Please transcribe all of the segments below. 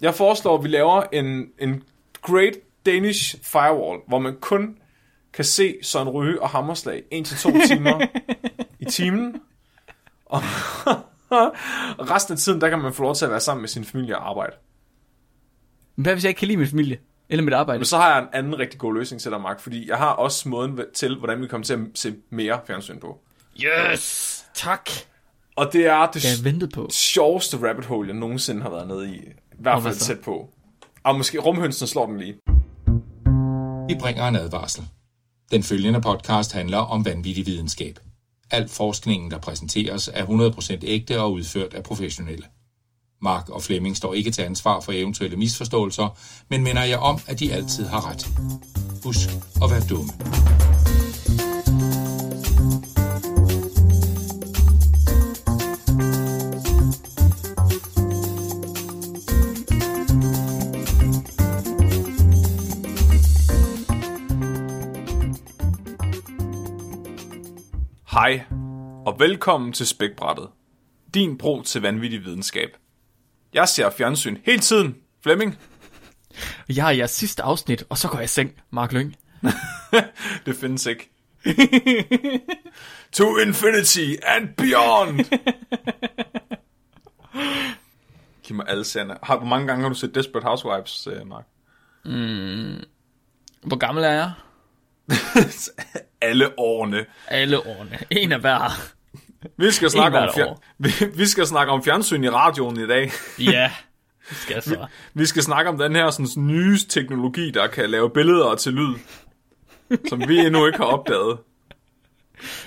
Jeg foreslår, at vi laver en, en Great Danish Firewall, hvor man kun kan se Søren Ryge og Hammerslag 1-2 timer i timen. Og resten af tiden, der kan man få lov til at være sammen med sin familie og arbejde. Men hvad hvis jeg ikke kan lide min familie? Eller mit arbejde? Men så har jeg en anden rigtig god løsning til dig, Mark, fordi jeg har også måden til, hvordan vi kommer til at se mere fjernsyn på. Yes! Tak! Og det er det Jeg ventede på. sjoveste rabbit hole, jeg nogensinde har været nede i. I hvert fald tæt på. Og måske rumhønsen slår den lige. Vi bringer en advarsel. Den følgende podcast handler om vanvittig videnskab. Al forskningen, der præsenteres, er 100% ægte og udført af professionelle. Mark og Flemming står ikke til ansvar for eventuelle misforståelser, men minder jer om, at de altid har ret. Husk at være dumme. Hej, og velkommen til Spækbrættet. Din bro til vanvittig videnskab. Jeg ser fjernsyn hele tiden. Flemming, Jeg er jeres sidste afsnit, og så går jeg i seng, Mark Lyng. det findes ikke. to infinity and beyond! Giv mig alle. Har, hvor mange gange har du set Desperate Housewives, øh, Mark? Hvor gammel er jeg? alle årene. Alle årene. En af hver. Vi skal, snakke om fjer- vi, vi skal snakke om fjernsyn i radioen i dag. Ja, det skal så. Vi skal snakke om den her sådan, nye teknologi, der kan lave billeder til lyd, som vi endnu ikke har opdaget.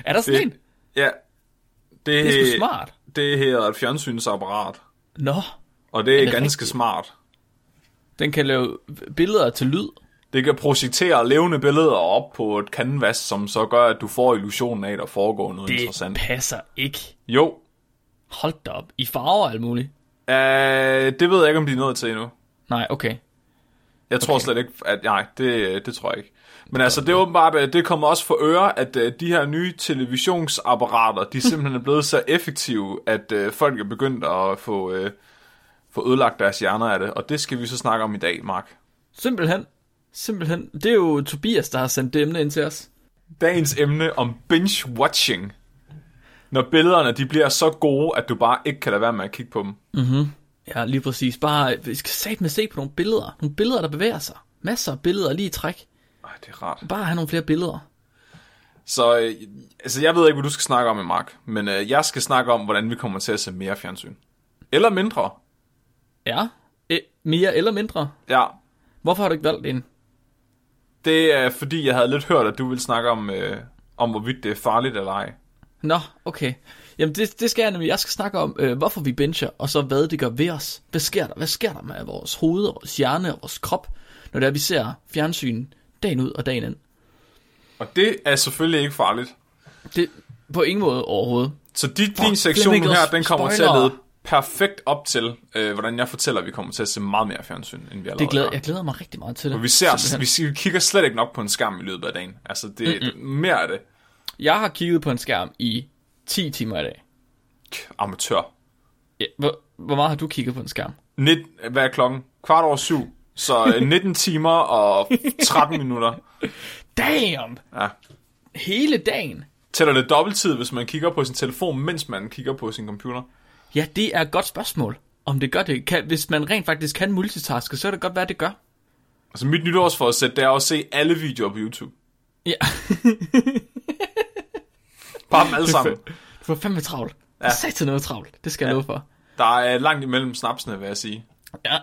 Er der sådan en? Ja, det, Det er sgu smart. Det her er et fjernsynsapparat, Nå, og det er, Er det ganske rigtigt? smart. den kan lave billeder til lyd. Det kan projicere levende billeder op på et canvas, som så gør, at du får illusionen af, at der foregår noget Det interessant. passer ikke. Jo, Hold da op. I farver og alt muligt. øh, det ved jeg ikke, om de er nået til endnu. Nej, okay. Jeg tror Okay. slet ikke, at nej, det, det tror jeg ikke. Men altså, det er åbenbart, at det kommer også for øre, at uh, de her nye televisionsapparater, de simpelthen er blevet så effektive, at uh, folk er begyndt at få, uh, få ødelagt deres hjerner af det. Og det skal vi så snakke om i dag, Mark. Simpelthen. Simpelthen. Det er jo Tobias, der har sendt det emne ind til os. Dagens emne om binge-watching. Når billederne de bliver så gode, at du bare ikke kan lade være med at kigge på dem. Ja, lige præcis. Bare, vi skal satme se på nogle billeder. Nogle billeder, der bevæger sig. Masser af billeder lige i træk. Ej, det er rart. Bare have nogle flere billeder. Så øh, altså, jeg ved ikke, hvad du skal snakke om, Mark. Men øh, jeg skal snakke om, hvordan vi kommer til at se mere fjernsyn. Eller mindre. Ja. E- mere eller mindre. Ja, Hvorfor har du ikke valgt en? Det er fordi, jeg havde lidt hørt, at du ville snakke om, øh, om hvorvidt det er farligt eller ej. Nå, okay. Jamen, det, det skal jeg nemlig. Jeg skal snakke om, øh, hvorfor vi bencher, og så hvad det gør ved os. Hvad sker der? Hvad sker der med vores hoved, og vores hjerne og vores krop, når det er, vi ser fjernsyn dagen ud og dagen ind? Og det er selvfølgelig ikke farligt. Det på ingen måde overhovedet. Så dit, din sektion her, den kommer til at spoiler. lede perfekt op til, øh, hvordan jeg fortæller, at vi kommer til at se meget mere fjernsyn, end vi allerede Det glæder, jeg glæder mig rigtig meget til det. Og vi, ser, vi, vi kigger slet ikke nok på en skærm i løbet af dagen. Altså, det, det mere af det. Jeg har kigget på en skærm i 10 timer i dag. Amatør. Ja, hvor, hvor meget har du kigget på en skærm? 19, hvad er klokken? Kvart over syv. Så øh, 19 timer og 13 minutter. Damn! Ja. Hele dagen? Tæller det dobbelttid, hvis man kigger på sin telefon, mens man kigger på sin computer? Ja, det er et godt spørgsmål. Om det gør det. Kan, hvis man rent faktisk kan multitaske, så er det godt være, det gør. Altså mit nytårsforsæt, det er at se alle videoer på YouTube. Ja, Bare dem alle sammen. du får fandme travlt. Ja. Ja. Sat til noget travlt. Det skal jeg love for. Der er langt imellem snapsene, vil jeg sige. Ja.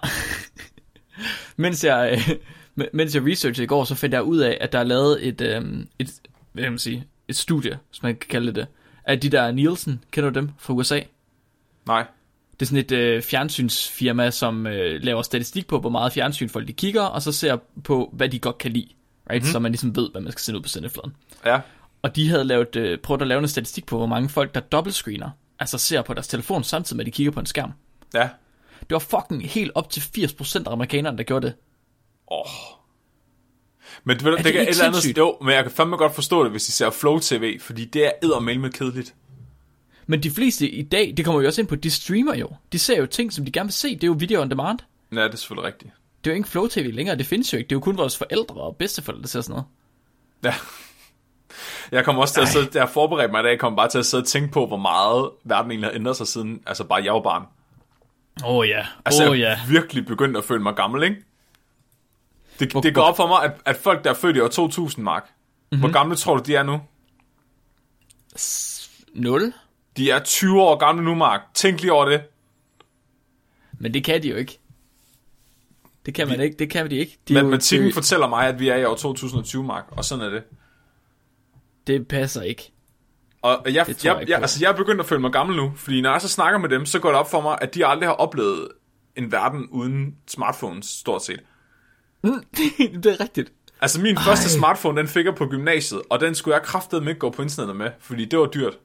mens, jeg, øh, men- mens jeg researchede i går, så fandt jeg ud af, at der er lavet et, øhm, et, hvad kan man sige, et studie, som man kan kalde det, af de der Nielsen, kender du dem fra USA? Nej. Det er sådan et øh, fjernsynsfirma, som øh, laver statistik på, hvor meget fjernsyn folk de kigger, og så ser på, hvad de godt kan lide. Right? Mm-hmm. Så man ligesom ved, hvad man skal sende ud på sendefladen. Ja. Og de havde lavet, øh, prøvet at lave en statistik på, hvor mange folk, der dobbeltscreener, altså ser på deres telefon samtidig med, at de kigger på en skærm. Ja. Det var fucking helt op til 80% af amerikanerne, der gjorde det. Åh. Men ved du, det det kan ikke et eller andet, jo, men jeg kan fandme godt forstå det, hvis de ser Flow TV, fordi det er eddermame med kedeligt. Men de fleste i dag, det kommer jo også ind på, de streamer jo. De ser jo ting, som de gerne vil se. Det er jo video on demand. Ja, det er selvfølgelig rigtigt. Det er jo ikke Flow TV længere, det findes jo ikke. Det er jo kun vores forældre og bedsteforældre, der ser sådan noget. Ja. Jeg kommer også til at sidde, jeg forberedte mig i dag, jeg kommer bare til at sidde og tænke på, hvor meget verden egentlig har ændret sig siden, altså bare jeg var barn. Åh oh, ja, Altså, åh oh, jeg er virkelig begyndt at føle mig gammel, ikke? Det, Hvor- det går op for mig, at, at folk, der er født i år 2000, Mark, mm-hmm. hvor gamle tror du, de er nu? 0? De er 20 år gamle nu, Mark. Tænk lige over det. Men det kan de jo ikke. Det kan man ikke, det kan de ikke. De jo- Matematikken det, fortæller mig, at vi er i år 2020, Mark, og sådan er det. det passer ikke. Og jeg, jeg jeg, jeg, altså, jeg er begyndt at føle mig gammel nu, fordi når jeg så snakker med dem, så går det op for mig, at de aldrig har oplevet en verden uden smartphones, stort set. det er rigtigt. Altså min Ej. første smartphone, den fik jeg på gymnasiet, og den skulle jeg kraftedeme ikke gå på internettet med, fordi det var dyrt.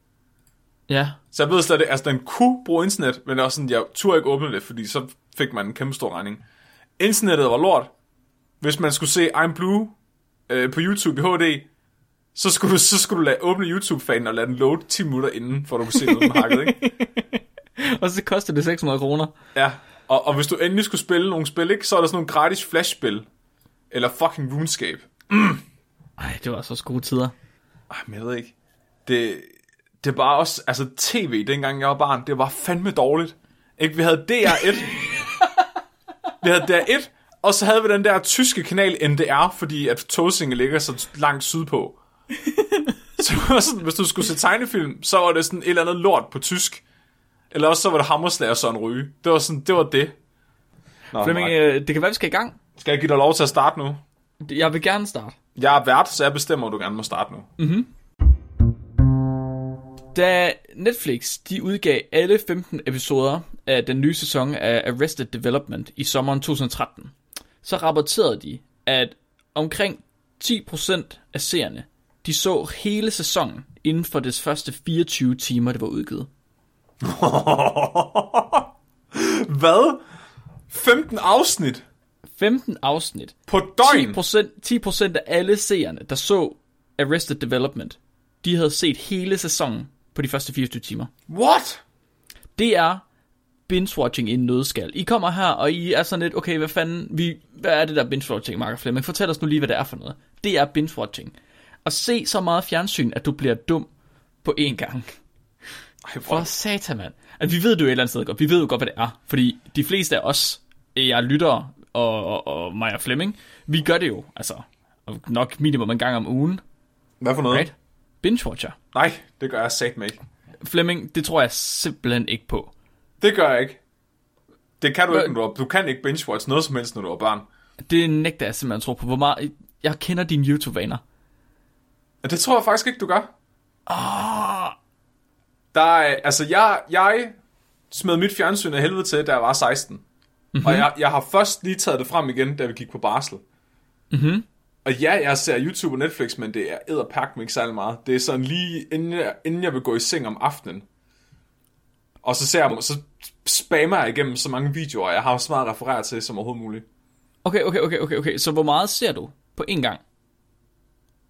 Ja, Så jeg ved slet ikke, altså den kunne bruge internet, men det var sådan, jeg turde ikke åbne det, fordi så fik man en kæmpe stor regning. Internettet var lort. Hvis man skulle se I'm Blue øh, på YouTube i HD, så skulle du, så skulle du lade, åbne YouTube-fanen og lade den load 10 minutter inden, for du kunne se noget hakket, ikke? og så koster det 600 kroner. Ja, og, og hvis du endelig skulle spille nogle spil, ikke, så er der sådan nogle gratis flashspil. Eller fucking RuneScape. Ej, det var så gode tider. Ej, men jeg ved ikke. Det, det var også, altså tv, dengang jeg var barn, det var fandme dårligt. Ikke, vi havde DR1. vi havde DR1, og så havde vi den der tyske kanal NDR, fordi at Tåsinge ligger så langt sydpå. så sådan, hvis du skulle se tegnefilm, så var det sådan et eller andet lort på tysk. Eller også så var det Hammerslag og Søren Ryge. Det var sådan, det var det. Nå, Flemming, øh, det kan være, vi skal i gang. Skal jeg give dig lov til at starte nu? Jeg vil gerne starte. Jeg er vært, så jeg bestemmer, at du gerne må starte nu. Da Netflix de udgav alle 15 episoder af den nye sæson af Arrested Development i sommeren 2013, så rapporterede de, at omkring 10% af seerne, de så hele sæsonen inden for dets første 24 timer, det var udgivet. Hvad? 15 afsnit 15 afsnit. på døgn? 10%, 10% af alle seerne, der så Arrested Development, de havde set hele sæsonen på de første 24 timer. What? Det er binge-watching i en nødskal. I kommer her, og I er sådan lidt, okay, hvad fanden, vi, hvad er det der binge-watching, Mark Flemming? Fortæl os nu lige, hvad det er for noget. Det er binge-watching. At se så meget fjernsyn, at du bliver dum på én gang. Ej, For satan, mand. Altså, vi ved det jo et eller andet sted godt. Vi ved jo godt, hvad det er. Fordi de fleste af os, jeg lytter, og, og, og og Flemming, vi gør det jo, altså, nok minimum en gang om ugen, Hvad for noget? right? Binge-watcher. Nej, det gør jeg satme ikke. Flemming, det tror jeg simpelthen ikke på. Det gør jeg ikke. Det kan du ikke, når du er, Du kan ikke binge-watch noget som helst, når du er barn. Det nægter jeg simpelthen tro på. Hvor meget... Jeg kender dine YouTube-vaner. Det tror jeg faktisk ikke, du gør. Ah, Der er, altså, jeg, jeg smed mit fjernsyn af helvede til, da jeg var 16. Mhm. Mm-hmm. Og jeg, jeg har først lige taget det frem igen, da vi gik på barsel. Mhm. Og ja, jeg ser YouTube og Netflix, men det er edderpak mig ikke særlig meget. Det er sådan lige, inden jeg, inden jeg vil gå i seng om aftenen. Og så ser jeg, så spammer jeg igennem så mange videoer, jeg har så meget at referere til som overhovedet muligt. Okay, okay, okay, okay, okay. Så hvor meget ser du på én gang?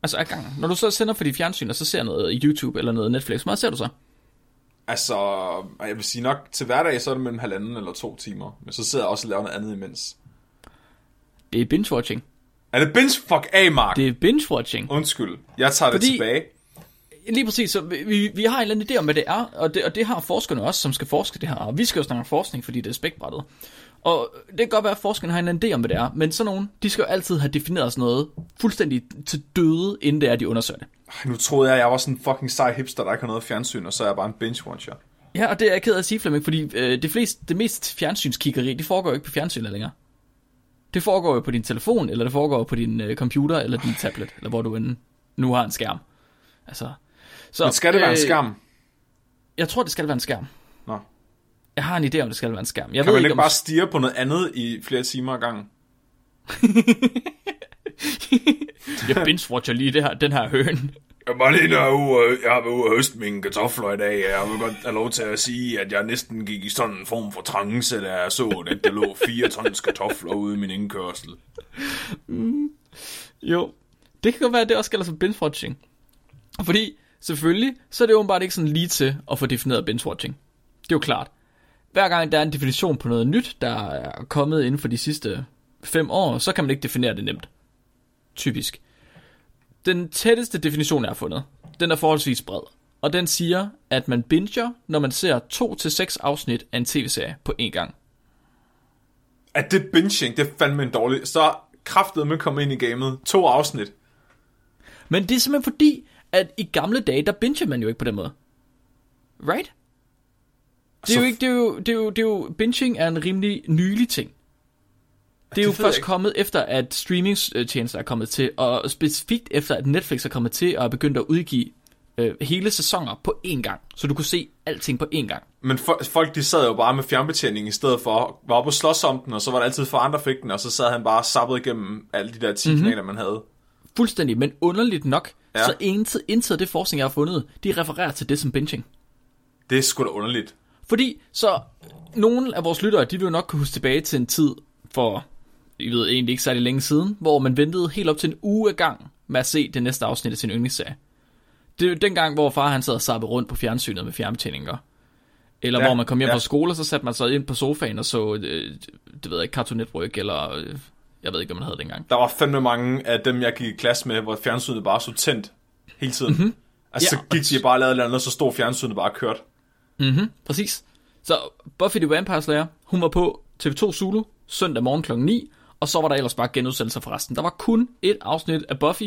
Altså ad gangen. Når du så sender for dit fjernsyn, og så ser noget i YouTube eller noget Netflix, hvor meget ser du så? Altså, jeg vil sige nok, til hverdag, så er det mellem halvanden eller to timer. Men så sidder jeg også og laver noget andet imens. Det er binge-watching. Er det binge fuck af, Mark? Det er binge-watching. Undskyld, jeg tager det Fordi- tilbage. Lige præcis, så vi- vi, har en eller anden idé om, hvad det er, og det, og det har forskerne også, som skal forske det her. Og vi skal jo snakke om forskning, fordi det er spækbrættet. Og det kan godt være, at forskerne har en eller anden idé om, hvad det er, men sådan nogen, de skal jo altid have defineret sådan noget fuldstændig til døde, inden det er, de undersøger det. Nu troede jeg, jeg var sådan en fucking sej hipster, der ikke har noget fjernsyn, og så er jeg bare en binge-watcher. Ja, og det er jeg ked af at sige, Flemming, fordi øh, det, fleste, det mest fjernsynskiggeri, det foregår jo ikke på fjernsynet længere. Det foregår jo på din telefon, eller det foregår på din øh, computer, eller din tablet, eller hvor du end nu har en skærm. Altså, så, Men skal det være en øh, skærm? Jeg tror, det skal være en skærm. Nå. Jeg har en idé om, det skal være en skærm. Jeg Kan ved man ikke, ikke om... bare stige på noget andet i flere timer ad gangen? Jeg binge-watcher lige det her, den her høn. Jeg var lige ude, jeg har været ude og høste mine kartofler i dag. Jeg vil godt have lov til at sige, at jeg næsten gik i sådan en form for trance, da jeg så, at der lå fire tons kartofler ude i min indkørsel. Mm. Jo, det kan godt være, at det også gælder som binge-watching. Fordi, selvfølgelig, så er det åbenbart ikke sådan lige til at få defineret binge-watching. Det er jo klart. hver gang der er en definition på noget nyt, der er kommet inden for de sidste fem år, så kan man ikke definere det nemt. Typisk. Den tætteste definition, jeg har fundet, den er forholdsvis bred. Og den siger, at man binger, når man ser 2-6 afsnit af en tv-serie på én gang. At det binging, det er fandme en dårlig... Så kraftede man komme ind i gamet. To afsnit. Men det er simpelthen fordi, at i gamle dage, der binger man jo ikke på den måde. Right? Det er, jo ikke, det, er jo, det, er jo, det er jo, binging er en rimelig nylig ting. Det er Det jo først ikke. kommet efter, at streamingtjenester er kommet til, og specifikt efter, at Netflix er kommet til og er begyndt at udgive øh, hele sæsoner på én gang. Så du kunne se alting på én gang. Men fo- folk, de sad jo bare med fjernbetjening i stedet for, var oppe og slås om den, og så var det altid for andre fik den, og så sad han bare sappet igennem alle de der 10 mm-hmm. kanaler, man havde. Fuldstændig, men underligt nok. Ja. så intet, intet af det forskning, jeg har fundet, de refererer til det som binging. Det er sgu da underligt. Fordi så nogle af vores lyttere, de vil jo nok kunne huske tilbage til en tid for, jeg ved egentlig ikke særlig længe siden, hvor man ventede helt op til en uge ad gang med at se det næste afsnit af sin yndlingsserie. Det er jo den gang, hvor far han sad og sappede rundt på fjernsynet med fjernbetjeninger. Eller ja, hvor man kom hjem ja. fra skole, og så satte man sig ind på sofaen og så, øh, det ved jeg ikke, Cartoon Network, eller øh, jeg ved ikke, hvad man havde dengang. Der var fandme mange af dem, jeg gik i klasse med, hvor fjernsynet bare så tændt hele tiden. Mm-hmm. Altså. Ja. så gik de bare og lavede et eller andet, og så stod fjernsynet bare kørt. Mhm, præcis. Så Buffy the Vampire Slayer, hun var på TV2 Zulu søndag morgen kl. 9, og så var der ellers bare genudsendelser for resten. Der var kun et afsnit af Buffy,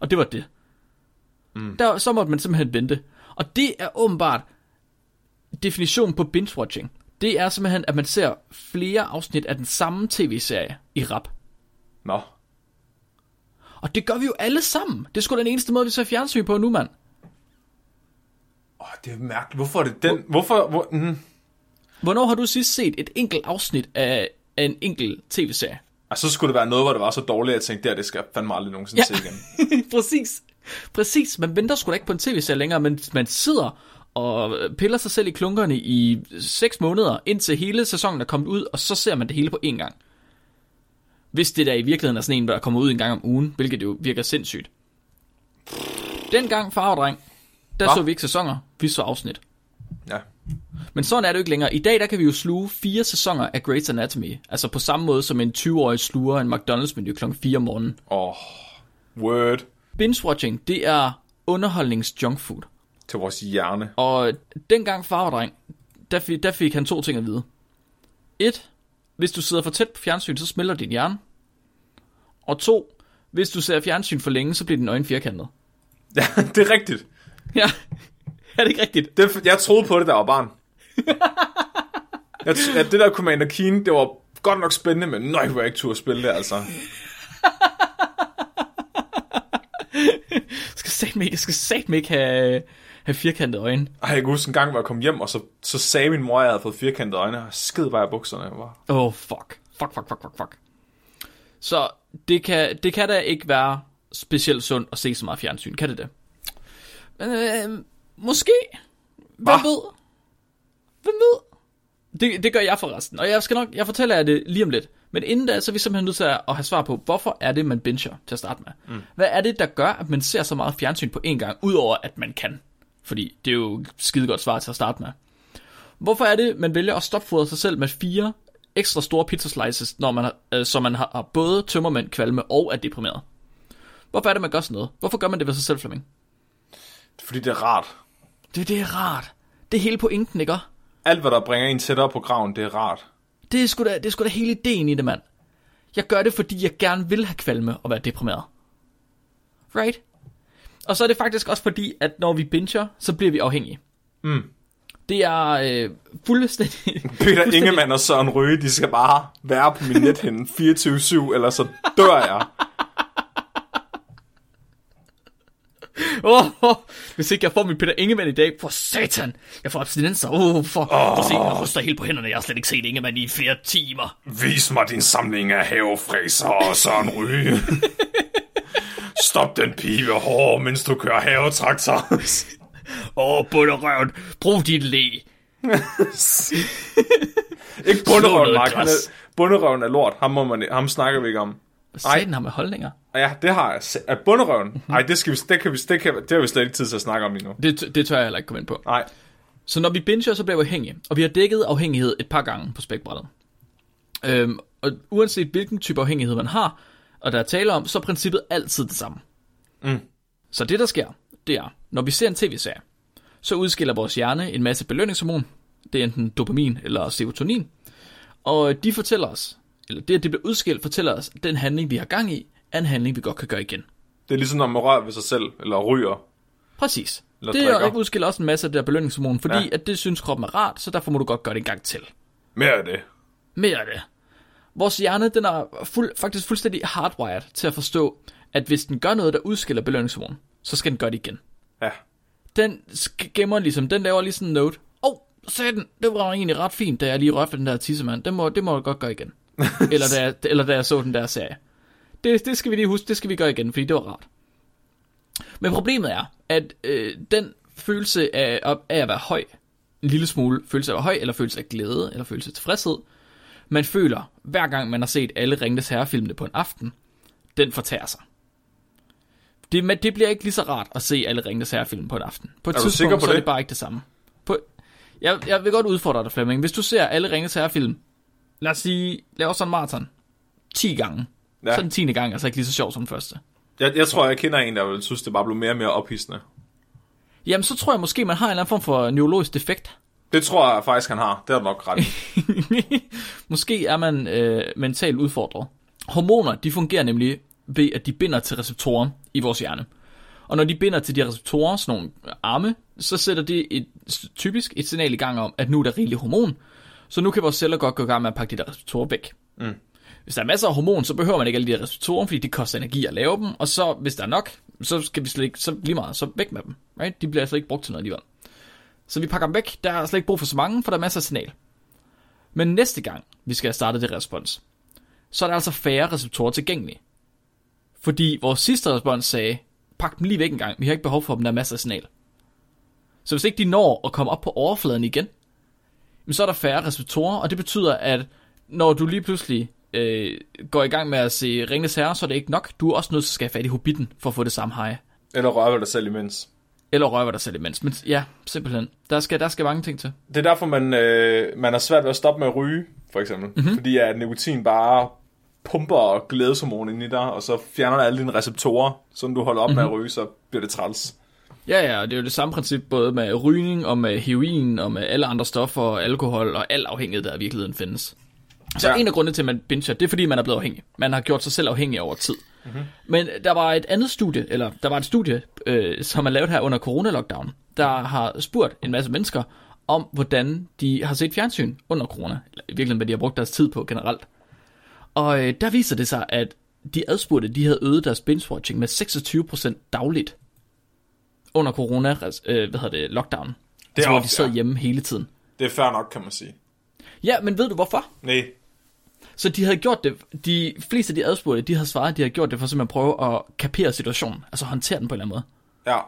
og det var det. Mm. Der, så måtte man simpelthen vente. Og det er åbenbart definitionen på binge-watching. Det er simpelthen, at man ser flere afsnit af den samme tv-serie i rap. Nå. Og det gør vi jo alle sammen. Det er sgu den eneste måde, vi ser fjernsyn på nu, mand. Åh, det er mærkeligt. Hvorfor er det den? Hvorfor? Hvor, mm. Hvornår har du sidst set et enkelt afsnit af, af en enkelt tv-serie? Altså, så skulle det være noget, hvor det var så dårligt, at jeg tænkte, der det skal jeg fandme aldrig nogensinde Ja. ja. se igen. Præcis. Præcis. Man venter sgu da ikke på en tv-serie længere, men man sidder og piller sig selv i klunkerne i 6 måneder, indtil hele sæsonen er kommet ud, og så ser man det hele på én gang. Hvis det der i virkeligheden er sådan en, der kommer ud en gang om ugen, hvilket jo virker sindssygt. Dengang far og dreng, der Hva? så vi ikke sæsoner, vi så afsnit. Men sådan er det jo ikke længere. I dag der kan vi jo sluge fire sæsoner af Grey's Anatomy. Altså på samme måde som en 20-årig sluger en McDonald's-menu kl. 4 om morgenen. Åh, oh, word Binge-watching, det er underholdnings-junkfood. til vores hjerne. Og dengang far var dreng, der fik, der fik han to ting at vide. Et, hvis du sidder for tæt på fjernsyn, så smelter din hjerne. Og to, hvis du ser fjernsyn for længe, så bliver din øjne firkantet. Ja, det er rigtigt. Ja, er det ikke rigtigt? Det, jeg troede på det, der var barn. jeg, at det der Commander Keen, det var godt nok spændende, men nøj, hvor jeg ikke turde spille det, altså. Jeg skal satme ikke, jeg skal satme ikke have, have firkantede øjne. Ej, jeg kan huske en gang, hvor jeg kom hjem, og så, så sagde min mor, at jeg havde fået firkantede øjne, og skid bare i bukserne. Jeg var. Åh, oh, fuck. Fuck, fuck, fuck, fuck, fuck. Så det kan, det kan da ikke være specielt sundt at se så meget fjernsyn, kan det det? Men, øh, måske. Hvem Hva? ved? Hvem ved? Det, det gør jeg forresten, og jeg skal nok, jeg fortæller jer det lige om lidt. Men inden da, så er vi simpelthen nødt til at have svar på, hvorfor er det, man binger til at starte med? Mm. Hvad er det, der gør, at man ser så meget fjernsyn på én gang, udover at man kan? Fordi det er jo skide godt svar til at starte med. Hvorfor er det, man vælger at stopfodre sig selv med fire ekstra store pizza slices, når man har, øh, så man har, har både tømmermænd, kvalme og er deprimeret? Hvorfor er det, man gør sådan noget? Hvorfor gør man det ved sig selv, Flemming? Fordi det er rart. Det, det er rart. Det er hele pointen, ikke? Alt, hvad der bringer en tættere på graven, det er rart. Det er, sgu da, det er sgu da hele ideen i det, mand. Jeg gør det, fordi jeg gerne vil have kvalme og være deprimeret. Right? Og så er det faktisk også fordi, at når vi binger, så bliver vi afhængige. Mm. Det er øh, fuldstændig... Peter Ingemann og Søren Røge, de skal bare være på min nethænde 24-7, eller så dør jeg. Oh, oh, hvis ikke jeg får min Peter Ingemann i dag, for satan, jeg får abstinenser. Oh, for, oh. for se, jeg ryster helt på hænderne, jeg har slet ikke set Ingemann i flere timer. Vis mig din samling af havefræser og Søren Ryge. Stop den pibe hård, mens du kører havetraktor. Åh, oh, bunderøven, brug dit læ. Ikke bunderøven, Mark. Er, bunderøven er lort. Ham, må man, ham snakker vi ikke om. Satan har med holdninger? Ja, det har jeg. At bunderøven? Mhm. Nej, det, skal vi, det, kan vi, det, kan, det har vi slet ikke tid til at snakke om lige nu. Det, det tør jeg heller ikke komme ind på. Nej. Så når vi binger, så bliver vi afhængige. Og vi har dækket afhængighed et par gange på spækbrættet. Øhm, og uanset hvilken type afhængighed man har, og der er tale om, så er princippet altid det samme. Mm. Så det der sker, det er, når vi ser en tv-serie, så udskiller vores hjerne en masse belønningshormon. Det er enten dopamin eller serotonin. Og de fortæller os, eller det at det bliver udskilt, fortæller os, at den handling, vi har gang i, er en handling, vi godt kan gøre igen. Det er ligesom, når man rører ved sig selv, eller ryger. Præcis. Eller det drikker. er udskiller også en masse af det der belønningshormon, fordi Ja. at det synes kroppen er rart, så derfor må du godt gøre det en gang til. Mere af det. Mere af det. Vores hjerne, den er fuld, faktisk fuldstændig hardwired til at forstå, at hvis den gør noget, der udskiller belønningshormon, så skal den gøre det igen. Ja. Den gemmer ligesom, den laver lige sådan en note. Åh, oh, sagde den, det var egentlig ret fint, da jeg lige rørte den der tissemand. Det må, det må jeg godt gøre igen. eller, da jeg, eller da jeg så den der serie. Det, det skal vi lige huske, det skal vi gøre igen, fordi det var rart. Men problemet er, at øh, den følelse af, af at være høj, en lille smule følelse af at være høj, eller følelse af glæde, eller følelse af tilfredshed, man føler, hver gang man har set alle Ringnes Herrefilmene på en aften, den fortærer sig. Det, men det bliver ikke lige så rart at se alle Ringnes Herrefilm på en aften. På et Er du tidspunkt, på så er det? det bare ikke det samme. På, jeg, jeg vil godt udfordre dig, Flemming. Hvis du ser alle Ringnes Herrefilm, lad os sige, laver sådan en maraton, 10 gange, Ja. så er den 10. gang altså ikke lige så sjov som den første. Jeg, jeg tror, jeg kender en, der vil synes, det bare blev mere og mere ophidsende. Jamen, så tror jeg måske, man har en eller anden form for neurologisk defekt. Det tror jeg faktisk, han har. Det er nok ret. Måske er man øh, mentalt udfordret. Hormoner, de fungerer nemlig ved, at de binder til receptorer i vores hjerne. Og når de binder til de receptorer, sådan nogle arme, så sætter det et, typisk et signal i gang om, at nu er der rigeligt hormon. Så nu kan vores celler godt gå i gang med at pakke de der receptorer væk. Mm. Hvis der er masser af hormon, så behøver man ikke alle de der receptorer, fordi det koster energi at lave dem. Og så, hvis der er nok, så skal vi slet ikke, så lige meget, så væk med dem. Right? De bliver altså ikke brugt til noget alligevel. Så vi pakker dem væk. Der er slet ikke brug for så mange, for der er masser af signal. Men næste gang, vi skal have startet det respons, så er der altså færre receptorer tilgængelige. Fordi vores sidste respons sagde, pak dem lige væk en gang, vi har ikke behov for dem, der er masser af signal. Så hvis ikke de når at komme op på overfladen igen, jamen så er der færre receptorer, og det betyder, at når du lige pludselig øh, går i gang med at se Ringnes Herre, så er det ikke nok. Du er også nødt til at skal have fat i Hobbiten for at få det samme hej. Eller røre dig selv imens. Eller røre dig selv imens. Men ja, simpelthen. Der skal, der skal mange ting til. Det er derfor, man, øh, man har svært ved at stoppe med at ryge, for eksempel. Mhm. Mm-hmm. Fordi at nikotin bare pumper glædeshormon ind i dig, og så fjerner alle dine receptorer. Så når du holder op mm-hmm. med at ryge, så bliver det træls. Ja, ja, og det er jo det samme princip både med rygning og med heroin og med alle andre stoffer og alkohol og al afhængighed, der i virkeligheden findes. Så Ja. en af grundene til, at man binger, det er fordi, man er blevet afhængig. Man har gjort sig selv afhængig over tid. Mm-hmm. Men der var et andet studie, eller der var et studie, øh, som er lavet her under corona-lockdown, der har spurgt en masse mennesker om, hvordan de har set fjernsyn under corona. Eller i virkeligheden, hvad de har brugt deres tid på generelt. Og øh, der viser det sig, at de adspurgte, de havde øget deres binge-watching med 26% dagligt under corona, øh, hvad hedder det, lockdown. Det er altså, hvor de sad ja. hjemme hele tiden. Det er fair nok, kan man sige. Ja, men ved du hvorfor? Nej. Så de havde gjort det, de fleste af de adspurgte, de havde svaret, at de havde gjort det for simpelthen at prøve at kapere situationen, altså håndtere den på en eller anden måde. Ja.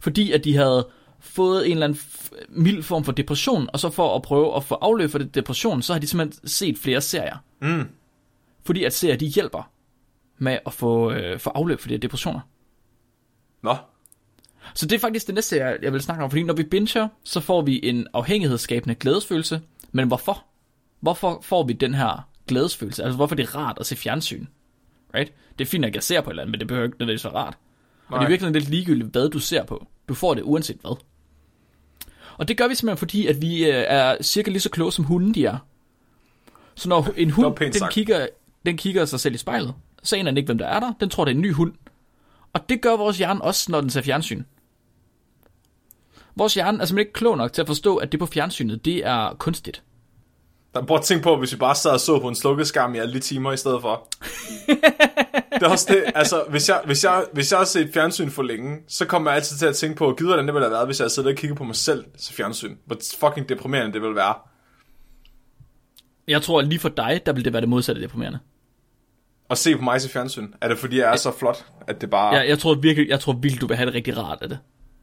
Fordi at de havde fået en eller anden mild form for depression, og så for at prøve at få afløb for det depression, så har de simpelthen set flere serier. Mm. Fordi at serier, de hjælper med at få, øh, få afløb for de her depressioner. Nå. Så det er faktisk det næste, jeg, jeg vil snakke om, fordi når vi binger, så får vi en afhængighedsskabende glædesfølelse. Men hvorfor? Hvorfor får vi den her glædesfølelse? Altså hvorfor er det rart at se fjernsyn? Right? Det er fint, at jeg ser på et eller andet, men det behøver ikke nødvendigvis være rart. Og det Nej. er virkelig lidt ligegyldigt, hvad du ser på. Du får det uanset hvad. Og det gør vi simpelthen, fordi at vi øh, er cirka lige så kloge, som hunden de er. Så når en hund, den sagt. kigger, den kigger sig selv i spejlet, så aner den ikke, hvem der er der. Den tror, det er en ny hund. Og det gør vores hjerne også, når den ser fjernsyn. Vores hjerne er simpelthen ikke klog nok til at forstå, at det på fjernsynet, det er kunstigt. Der prøv at tænke på, hvis vi bare sad og så på en slukket skærm i alle de timer i stedet for. det er også det, altså, hvis jeg, hvis, jeg, hvis jeg har set fjernsyn for længe, så kommer jeg altid til at tænke på, gider hvordan det ville have været, hvis jeg siddet og kigget på mig selv til fjernsyn. Hvor fucking deprimerende det ville være. Jeg tror, lige for dig, der vil det være det modsatte deprimerende. At se på mig til fjernsyn. Er det fordi, jeg er så flot, at det bare, Jeg, jeg tror virkelig, jeg tror virkelig, du vil have det rigtig rart af det.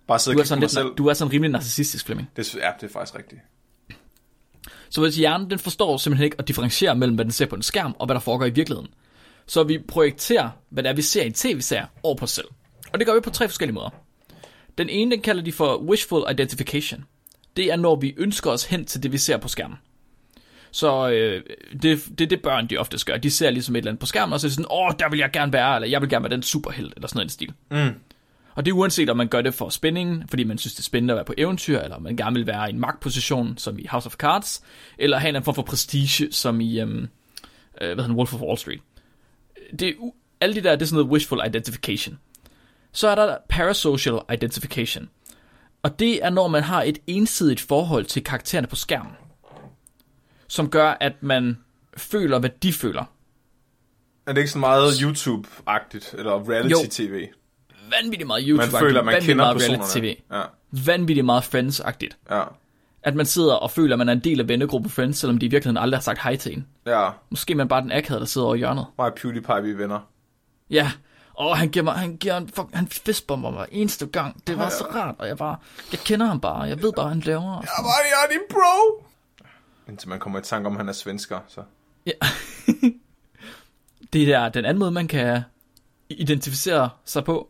Bare sidder Du og er kigger på selv? du er sådan rimelig narcissistisk, Flemming. Det, ja, det er faktisk rigtigt. Så hvis hjernen, den forstår simpelthen ikke at differentiere mellem, hvad den ser på en skærm, og hvad der foregår i virkeligheden. Så vi projekterer, hvad det er, vi ser i en tv-serie, over på os selv. Og det gør vi på tre forskellige måder. Den ene, den kalder de for wishful identification. det er, når vi ønsker os hen til det, vi ser på skærmen. Så øh, det, det er det, børn de ofte gør. De ser ligesom et eller andet på skærmen, og så er det sådan, åh, der vil jeg gerne være, eller jeg vil gerne være den superhelt, eller sådan noget i stil. Mm. Og det er uanset, om man gør det for spændingen, fordi man synes, det er spændende at være på eventyr, eller om man gerne vil være i en magtposition, som i House of Cards, eller have en form for prestige, som i øhm, øh, hvad hedder Wolf of Wall Street. Det er, alle de der, det er sådan noget wishful identification. Så er der parasocial identification. Og det er, når man har et ensidigt forhold til karaktererne på skærmen. Som gør, at man føler, hvad de føler. Er det ikke så meget YouTube-agtigt, eller reality-tv? Vanvittigt meget YouTube, Man føler, man vanvittigt kender meget personerne. reality-tv. Ja, Vanvittigt meget Friends-agtigt. ja, At man sidder og føler, at man er en del af vennegruppen Friends, selvom de i virkeligheden aldrig har sagt hej til en. ja. Måske man bare den akavede, der sidder over i hjørnet. Mig PewDiePie, vi er venner. Ja, og han giver mig, han giver en, fuck, han fistbomber mig eneste gang. Det var så rart, og jeg bare, jeg kender ham bare, jeg ved bare, han laver. Jeg var jeg er din bro! Indtil man kommer i tanke om, at han er svensker, så... Ja. det er den anden måde, man kan identificere sig på.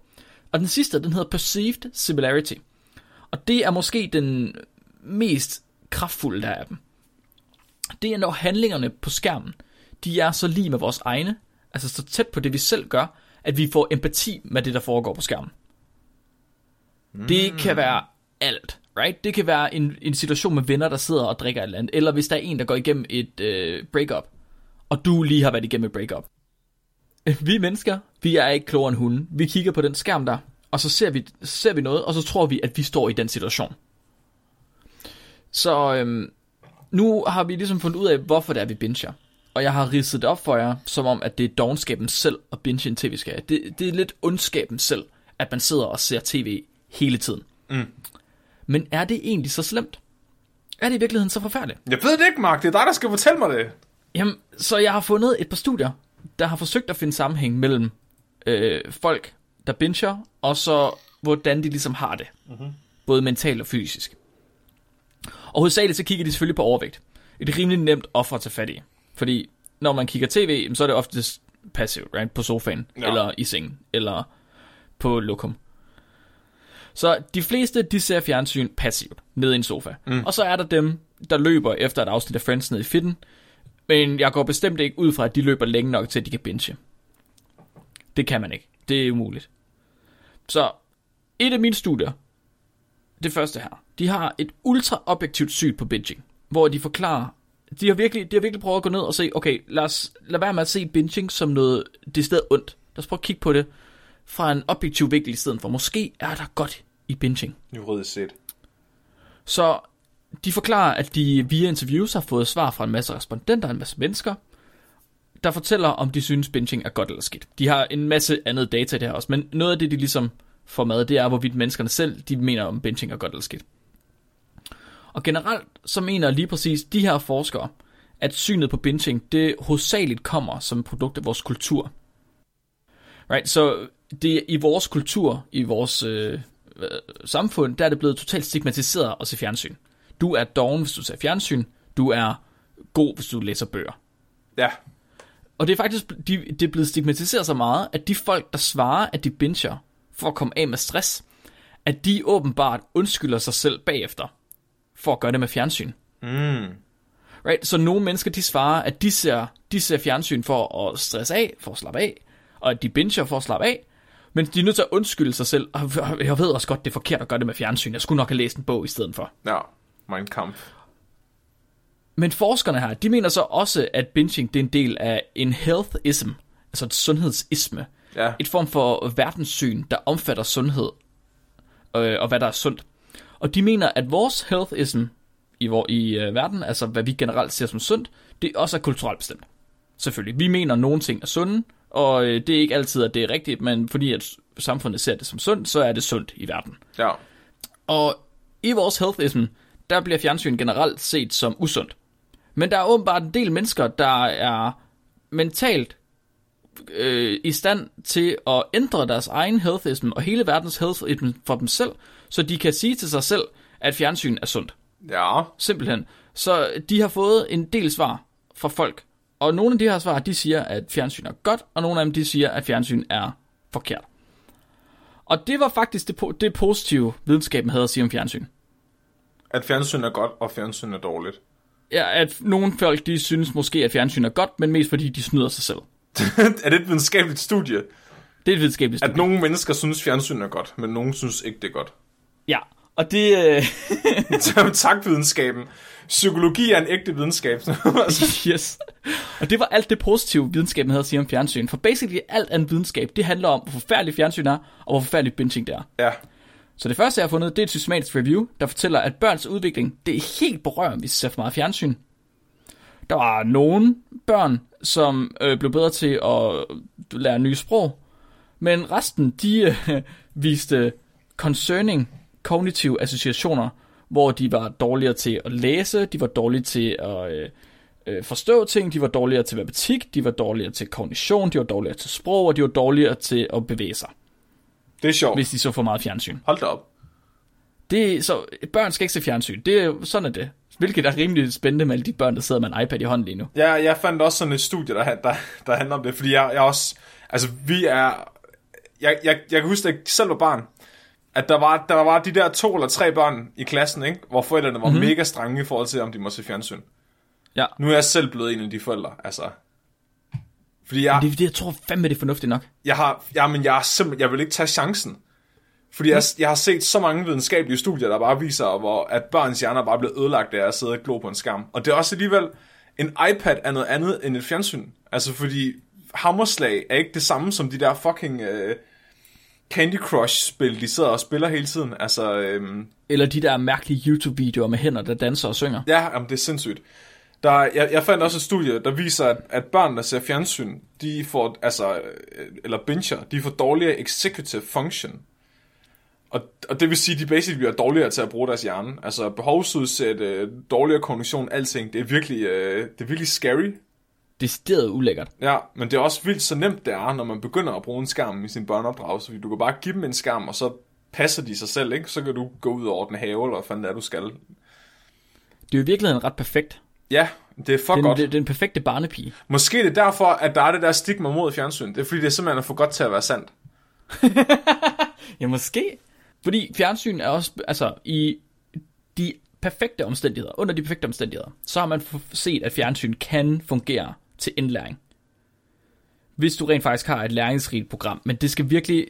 Og den sidste, den hedder Perceived Similarity. Og det er måske den mest kraftfulde der af dem. Det er når handlingerne på skærmen, de er så lige med vores egne, altså så tæt på det, vi selv gør, at vi får empati med det, der foregår på skærmen. Mm. Det kan være alt, right? Det kan være en, en situation med venner, der sidder og drikker et eller andet, eller hvis der er en, der går igennem et øh, breakup, og du lige har været igennem et breakup. Vi mennesker, vi er ikke klogere end hunde. Vi kigger på den skærm der, og så ser vi, ser vi noget, og så tror vi, at vi står i den situation. Så øhm, nu har vi ligesom fundet ud af, hvorfor det er, vi binger. Og jeg har ridset det op for jer, som om, at det er dogenskaben selv at binge en tv-serie. Det, det er lidt ondskaben selv, at man sidder og ser tv hele tiden. Mm. Men er det egentlig så slemt? Er det i virkeligheden så forfærdeligt? Jeg ved det ikke, Mark. Det er dig, der skal fortælle mig det. Jamen, så jeg har fundet et par studier, der har forsøgt at finde sammenhæng mellem øh, folk, der binger, og så hvordan de ligesom har det. Mm-hmm. Både mentalt og fysisk. Og hovedsageligt så kigger de selvfølgelig på overvægt. Et rimelig nemt offer at tage fat i. Fordi når man kigger tv, så er det oftest passivt, right? På sofaen, Ja. eller i sengen, eller på lokum. Så de fleste, de ser fjernsyn passivt, nede i en sofa. Mm. Og så er der dem, der løber efter et afsnit af Friends ned i fitten, men jeg går bestemt ikke ud fra, at de løber længe nok til, at de kan binge. Det kan man ikke. Det er umuligt. Så et af mine studier, det første her, de har et ultra objektivt syn på binging, hvor de forklarer, de har virkelig, de har virkelig prøvet at gå ned og se, okay, lad os lad være med at se binging som noget det sted ondt. Lad os prøve at kigge på det fra en objektiv vinkel i stedet for. Måske er der godt i binging. Juridisk set. Så de forklarer, at de via interviews har fået svar fra en masse respondenter, en masse mennesker, der fortæller, om de synes, binging er godt eller skidt. De har en masse andet data der også, men noget af det, de ligesom får med, det er, hvorvidt menneskerne selv, de mener, om binging er godt eller skidt. Og generelt, så mener lige præcis de her forskere, at synet på binging, det hovedsageligt kommer som et produkt af vores kultur. Right, så det er i vores kultur, i vores øh, øh, samfund, der er det blevet totalt stigmatiseret at se fjernsyn. Du er doven, hvis du ser fjernsyn. Du er god, hvis du læser bøger. Ja. Og det er faktisk de, det er blevet stigmatiseret så meget, at de folk, der svarer, at de binger for at komme af med stress, at de åbenbart undskylder sig selv bagefter for at gøre det med fjernsyn. Mm. Right? Så nogle mennesker, de svarer, at de ser, de ser fjernsyn for at stresse af, for at slappe af, og at de binger for at slappe af, men de er nødt til at undskylde sig selv. Jeg ved også godt, det er forkert at gøre det med fjernsyn. Jeg skulle nok have læst en bog i stedet for. Ja. Mein Kampf. Men forskerne her, de mener så også, at binging det er en del af en healthism, altså et sundhedsisme. Ja. Et form for verdenssyn, der omfatter sundhed øh, og hvad der er sundt. Og de mener, at vores healthism i, vor, i øh, verden, altså hvad vi generelt ser som sundt, det også er kulturelt bestemt. Selvfølgelig. Vi mener, at nogle ting er sunde, og øh, det er ikke altid, at det er rigtigt, men fordi at samfundet ser det som sundt, så er det sundt i verden. Ja. Og i vores healthism, der bliver fjernsyn generelt set som usundt. Men der er åbenbart en del mennesker, der er mentalt øh, i stand til at ændre deres egen healthism og hele verdens healthism for dem selv, så de kan sige til sig selv, at fjernsyn er sundt. Ja. Simpelthen. Så de har fået en del svar fra folk. Og nogle af de her svar, de siger, at fjernsyn er godt, og nogle af dem, de siger, at fjernsyn er forkert. Og det var faktisk det, det positive, videnskaben havde at sige om fjernsyn. At fjernsyn er godt, og fjernsyn er dårligt. Ja, at nogle folk, de synes måske, at fjernsyn er godt, men mest fordi, de snyder sig selv. er det et videnskabeligt studie? Det er et videnskabeligt At studie. nogle mennesker synes, fjernsyn er godt, men nogen synes ikke, det er godt. Ja, og det... Øh, tak videnskaben. Psykologi er en ægte videnskab. yes. Og det var alt det positive, videnskaben havde at sige om fjernsyn. For basically alt andet videnskab, det handler om, hvor forfærdelig fjernsyn er, og hvor forfærdelig binging det er. ja, så det første, jeg har fundet, det er et systematisk review, der fortæller, at børns udvikling, det er helt berørt, hvis de ser for meget fjernsyn. Der var nogle børn, som øh, blev bedre til at øh, lære nye sprog, men resten, de øh, viste concerning kognitive associationer, hvor de var dårligere til at læse, de var dårlige til at øh, øh, forstå ting, de var dårligere til matematik, de var dårligere til kognition, de var dårligere til sprog, og de var dårligere til at bevæge sig, det er sjovt. hvis de så for meget fjernsyn. Hold da op. Det, så børn skal ikke se fjernsyn. Det er sådan er det. Hvilket er rimelig spændende med alle de børn, der sidder med en iPad i hånden lige nu. Ja, jeg fandt også sådan et studie, der, der, der handler om det, fordi jeg, jeg også, altså vi er, jeg, jeg, jeg kan huske, da jeg selv var barn, at der var, der var de der to eller tre børn i klassen, ikke? hvor forældrene var mm-hmm. mega strenge i forhold til, om de må se fjernsyn. Ja. Nu er jeg selv blevet en af de forældre, altså. Fordi jeg, Det, er det, jeg tror fandme, det er fornuftigt nok. jeg har, ja, men jeg, er simpelthen, jeg vil ikke tage chancen. Fordi jeg, jeg har set så mange videnskabelige studier, der bare viser, hvor, at børns hjerner bare bliver ødelagt af at sidde og glo på en skærm. Og det er også alligevel, en iPad er noget andet end et fjernsyn. Altså fordi hammerslag er ikke det samme som de der fucking uh, Candy Crush-spil, de sidder og spiller hele tiden. Altså, øhm, Eller de der mærkelige YouTube-videoer med hænder, der danser og synger. Ja, jamen, det er sindssygt. Der, jeg, jeg fandt også et studie, der viser, at, at børn, der ser fjernsyn, de får, altså, øh, eller binger, de får dårligere executive function. Og, og det vil sige, at de basically bliver dårligere til at bruge deres hjerne. Altså behovsudsæt, øh, dårligere kognition, alting. Det er virkelig, øh, det er virkelig scary. Decideret ulækkert. Ja, men det er også vildt så nemt det er, når man begynder at bruge en skærm i sin børneopdragelse. Fordi du kan bare give dem en skærm, og så passer de sig selv, ikke? Så kan du gå ud over den have, eller hvad fanden det er, du skal. Det er jo i virkeligheden ret perfekt. Ja, det er for er, godt. det, er den perfekte barnepige. Måske det er derfor, at der er det der stigma mod fjernsyn. Det er fordi, det er simpelthen for godt til at være sandt. Ja, måske. Fordi fjernsyn er også, altså i de perfekte omstændigheder, under de perfekte omstændigheder, så har man set, at fjernsyn kan fungere til indlæring. Hvis du rent faktisk har et læringsrigt program, men det skal virkelig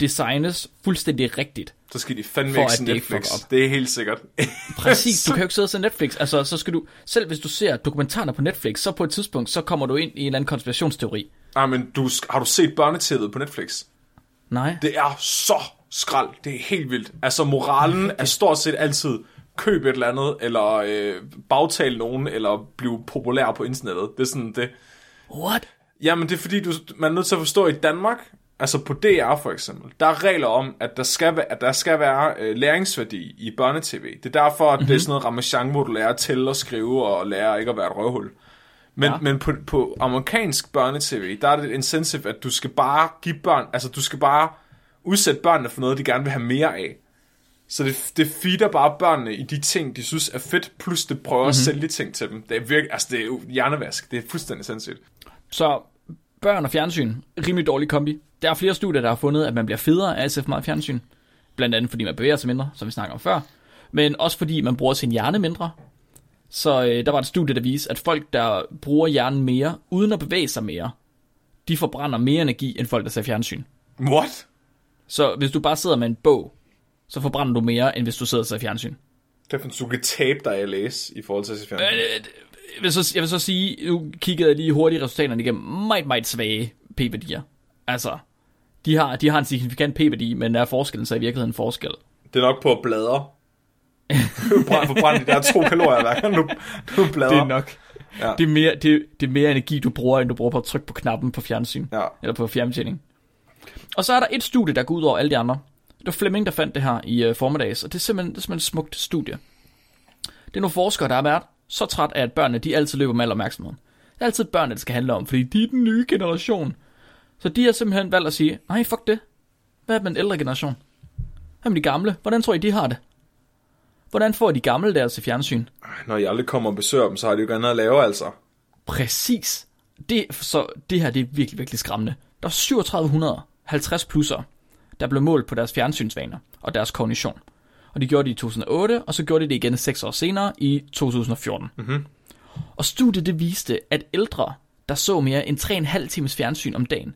designes fuldstændig rigtigt. Så skal de fandme For ikke se det Netflix. op. Det er helt sikkert. Præcis, du kan jo ikke sidde og se Netflix. Altså, så skal du, selv hvis du ser dokumentarer på Netflix, så på et tidspunkt, så kommer du ind i en eller anden konspirationsteori. Nej, men du, har du set børnetæppet på Netflix? Nej. Det er så skrald. Det er helt vildt. Altså, moralen er stort set altid køb et eller andet, eller øh, bagtale nogen, eller blive populær på internettet. Det er sådan det. What? Jamen, det er fordi, du, man er nødt til at forstå, at i Danmark, altså på DR for eksempel, der er regler om, at der skal, være, at der skal være øh, læringsværdi i børnetv. Det er derfor, at mm-hmm. det er sådan noget ramachan, hvor du lærer at tælle og skrive, og lærer ikke at være et røvhul. Men, Ja. men på, på amerikansk børnetv, der er det et incentive, at du skal bare give børn, altså du skal bare udsætte børnene for noget, de gerne vil have mere af. Så det, det feeder bare børnene i de ting, de synes er fedt, plus det prøver mm-hmm. at sælge ting til dem. Det er virkelig, altså det er jo hjernevask. Det er fuldstændig sindssygt. Så børn og fjernsyn, rimelig dårlig kombi. Der er flere studier, der har fundet, at man bliver federe af at se for meget fjernsyn. Blandt andet fordi man bevæger sig mindre, som vi snakker om før. Men også fordi man bruger sin hjerne mindre. Så øh, der var et studie, der viste, at folk, der bruger hjernen mere, uden at bevæge sig mere, de forbrænder mere energi, end folk, der ser fjernsyn. What? Så hvis du bare sidder med en bog, så forbrænder du mere, end hvis du sidder og ser fjernsyn. Det er, du kan tabe dig at læse i forhold til at se fjernsyn. Øh, Jeg vil, så, jeg vil så sige, nu kiggede jeg lige hurtigt resultaterne igennem, meget, meget svage p-værdier. Altså, de har, de har en signifikant p-værdi, men der er forskellen så i virkeligheden en forskel. Det er nok på. Brænd, forbrænd de der to kalorier hver gang du, du bladrer. Det er nok. Ja. Det, er mere, det, det er mere energi, du bruger, end du bruger på at trykke på knappen på fjernsyn. Ja. Eller på fjernbetjening. Og så er der et studie, der går ud over alle de andre. Det var Flemming, der fandt det her i uh, formiddags, og det er, simpelthen, det er simpelthen et smukt studie. Det er nogle forskere, der har været så træt af, at børnene de altid løber med al opmærksomheden. Det er altid børnene, det skal handle om, fordi de er den nye generation. Så de har simpelthen valgt at sige, nej, fuck det. Hvad med den ældre generation? Hvad med de gamle? Hvordan tror I, de har det? Hvordan får de gamle deres til fjernsyn? Når jeg aldrig kommer og besøger dem, så har de jo ikke andet at lave, altså. Præcis. Det, så det her det er virkelig, virkelig skræmmende. Der er 3750 plusser, der blev målt på deres fjernsynsvaner og deres kognition. Og de gjorde det i 2008, og så gjorde de det igen seks år senere i 2014. Mm-hmm. Og studiet det viste, at ældre, der så mere end 3,5 times fjernsyn om dagen,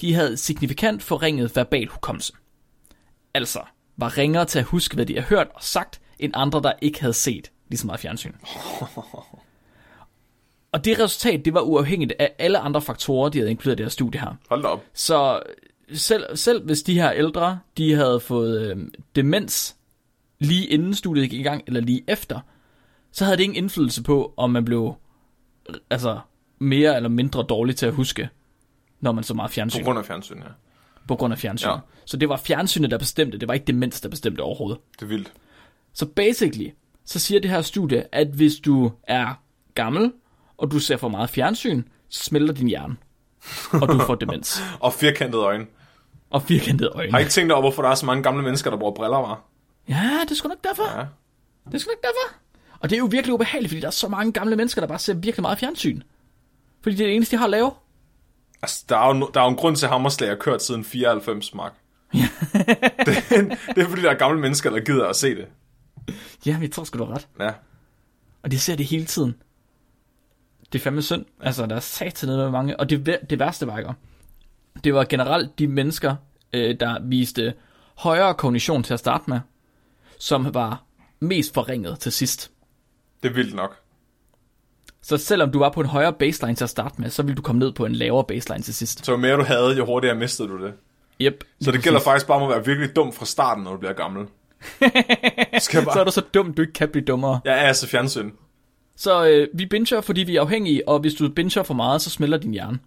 de havde signifikant forringet verbal hukommelse. Altså, var ringere til at huske, hvad de har hørt og sagt, end andre, der ikke havde set lige så meget fjernsyn. Og det resultat, det var uafhængigt af alle andre faktorer, de havde inkluderet i det her studie her. Hold op. Så selv, selv hvis de her ældre, de havde fået øh, demens lige inden studiet gik i gang, eller lige efter, så havde det ingen indflydelse på, om man blev altså, mere eller mindre dårlig til at huske, når man så meget fjernsyn. På grund af fjernsyn, ja. på grund af fjernsyn. Ja. Så det var fjernsynet, der bestemte, det var ikke demens, der bestemte overhovedet. Det er vildt. Så basically, så siger det her studie, at hvis du er gammel, og du ser for meget fjernsyn, så smelter din hjerne, og du får demens. Og firkantede øjne. Og firkantede øjne. Har I ikke tænkt over, hvorfor der er så mange gamle mennesker, der bruger briller, var? Ja, det er sgu nok derfor. Ja. Det er sgu nok derfor. Og det er jo virkelig ubehageligt, fordi der er så mange gamle mennesker, der bare ser virkelig meget fjernsyn. Fordi det er det eneste, de har at lave. Altså, der er jo, der er jo en grund til, at Hammerslag har kørt siden 94, Mark. det, det er fordi, der er gamle mennesker, der gider at se det. Ja, men jeg tror sgu, du har ret. Ja. Og de ser det hele tiden. Det er fandme synd. Altså, der er sat ned med mange. Og det, det værste var ikke. Det var generelt de mennesker, øh, der viste højere kognition til at starte med, som var mest forringet til sidst. Det er vildt nok. Så selvom du var på en højere baseline til at starte med, så ville du komme ned på en lavere baseline til sidst. Så jo mere du havde, jo hurtigere mistede du det. Yep. Så det gælder faktisk bare om at være virkelig dum fra starten, når du bliver gammel. Skal bare... Så er du så dum, du ikke kan blive dummere. Jeg er altså fjernsyn. Så øh, vi binger, fordi vi er afhængige, og hvis du binger for meget, så smelter din hjerne.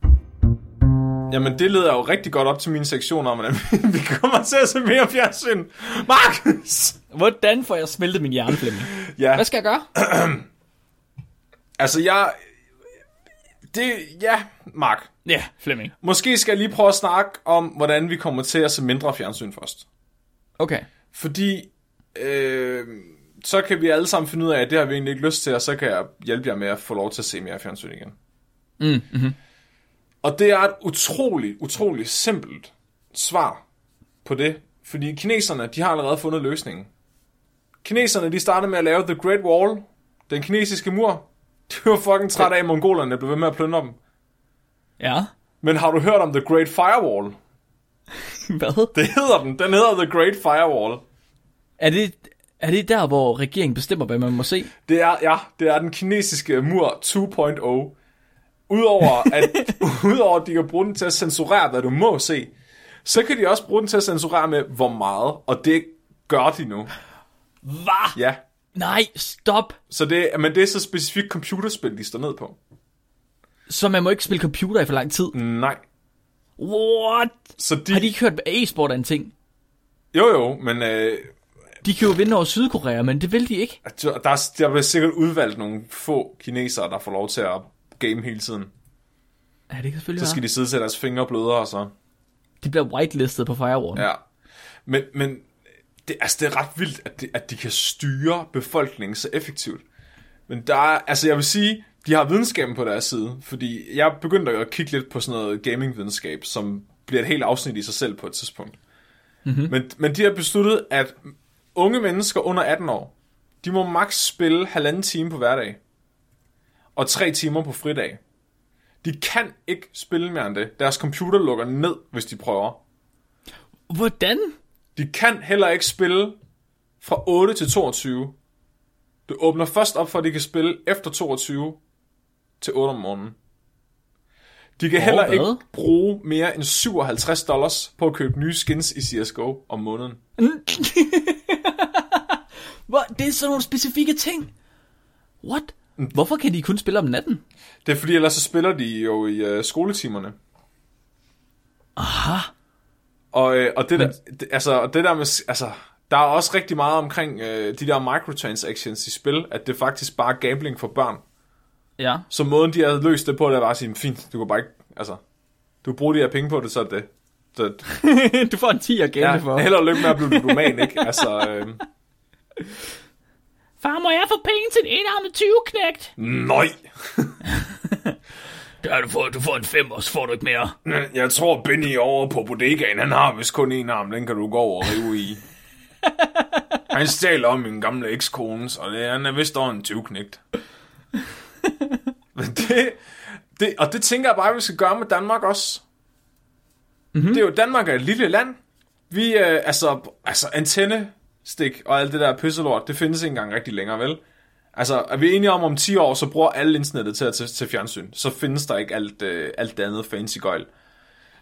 Jamen, det leder jo rigtig godt op til min sektion om, at vi kommer til at se mere fjernsyn. Markus! Hvordan får jeg smeltet min hjerne, Flemming? Ja, Hvad skal jeg gøre? altså jeg... Det, ja, Mark. Ja, Flemming. Måske skal jeg lige prøve at snakke om, hvordan vi kommer til at se mindre fjernsyn først. Okay. Fordi øh, så kan vi alle sammen finde ud af, at det har vi egentlig ikke lyst til, og så kan jeg hjælpe jer med at få lov til at se mere fjernsyn igen. Mm, mm-hmm. Og det er et utroligt, utroligt simpelt svar på det. Fordi kineserne, de har allerede fundet løsningen. Kineserne, de startede med at lave The Great Wall, den kinesiske mur. De var fucking trætte af, at mongolerne blev ved med at plyndre dem. Ja. Men har du hørt om The Great Firewall? Hvad? Det hedder den. Den hedder The Great Firewall. Er det, er det der, hvor regeringen bestemmer, hvad man må se? Det er, ja, det er den kinesiske mur 2.0. Udover at, udover at de kan bruge den til at censurere, hvad du må se, så kan de også bruge den til at censurere med, hvor meget, og det gør de nu. Hvad? Ja, Nej, stop. så det, men det er så specifikt computerspil, de står ned på. Så man må ikke spille computer i for lang tid. Nej. What? Så de, Har de ikke hørt, at e-sport er en ting? Jo jo, men øh, De kan jo vinde over Sydkorea, men det vil de ikke. der, der, der bliver sikkert udvalgt nogle få kinesere, der får lov til at game hele tiden. Ja, det kan selvfølgelig Så skal være. de sidde til deres fingre bløder og så. De bliver whitelistet på Firewall. Ja. Men, men det, altså, det er ret vildt, at de, at de kan styre befolkningen så effektivt. Men der er, altså jeg vil sige, de har videnskaben på deres side, fordi jeg begyndte at kigge lidt på sådan noget gaming-videnskab, som bliver et helt afsnit i sig selv på et tidspunkt. Mm-hmm. Men, men de har besluttet, at unge mennesker under 18 år, de må maks spille halvanden time på hverdag, og tre timer på fridag. De kan ikke spille mere end det. Deres computer lukker ned, hvis de prøver. Hvordan? De kan heller ikke spille fra 8 til 22. Det åbner først op for, at de kan spille efter 22 til 8 om morgenen. De kan heller hvad? ikke bruge mere end 57 dollars på at købe nye skins i CSGO om måneden. Hvor? Det er sådan nogle specifikke ting. What? Hvorfor kan de kun spille om natten? Det er fordi, ellers så spiller de jo i uh, skoletimerne. Aha. Og, øh, og det, der, altså, og det der med, altså, der er også rigtig meget omkring øh, de der microtransactions i spil, at det faktisk bare er gambling for børn. Ja. Så måden, de har løst det på, det er bare at sige, fint, du kan bare ikke, altså, du bruger de her penge på det, så er det. Så, du får en 10 at ja, gælde for. held og lykke med at blive ludoman, ikke? Altså, øh, Far, må jeg få penge til en enarmet 20 knægt? Nøj. Ja, du får, du får en 5, og så får du ikke mere. Jeg tror, Benny over på bodegaen, han har vist kun en arm, den kan du gå over og rive i. Han stjal om min gamle ekskone, og det, han er vist over en 20 Men det, det, og det tænker jeg bare, vi skal gøre med Danmark også. Mm-hmm. Det er jo, Danmark er et lille land. Vi, øh, altså, altså antennestik og alt det der pysselort, det findes ikke engang rigtig længere, vel? Altså, er vi enige om, om 10 år, så bruger alle internettet til at til, til fjernsyn. Så findes der ikke alt, øh, alt det andet fancy gøjl.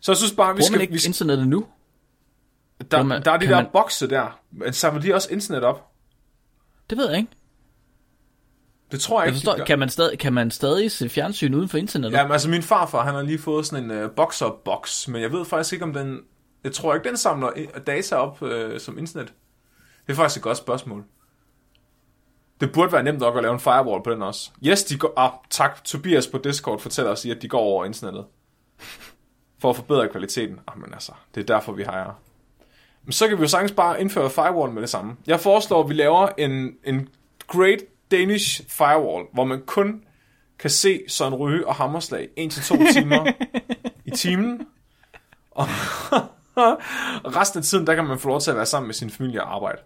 Så jeg synes bare, vi skal... man ikke vi, skal- internettet nu? der, man- der er de der man- bokse der. Men samler de også internet op? Det ved jeg ikke. Det tror jeg, Jeg ikke, forstår, kan man, stadig, kan man stadig se fjernsyn uden for internettet? Ja, men altså min farfar, han har lige fået sådan en uh, boxer-box, men jeg ved faktisk ikke, om den... Jeg tror ikke, den samler data op uh, som internet. Det er faktisk et godt spørgsmål. Det burde være nemt nok at lave en firewall på den også. Yes, de går... Ah, tak. Tobias på Discord fortæller os, at de går over internettet. For at forbedre kvaliteten. Ah, men altså, det er derfor, vi har jer. Men så kan vi jo sagtens bare indføre firewall med det samme. Jeg foreslår, at vi laver en, en Great Danish Firewall, hvor man kun kan se Søren Ryge og Hammerslag 1-2 timer i timen. Og og resten af tiden, der kan man få lov til at være sammen med sin familie og arbejde.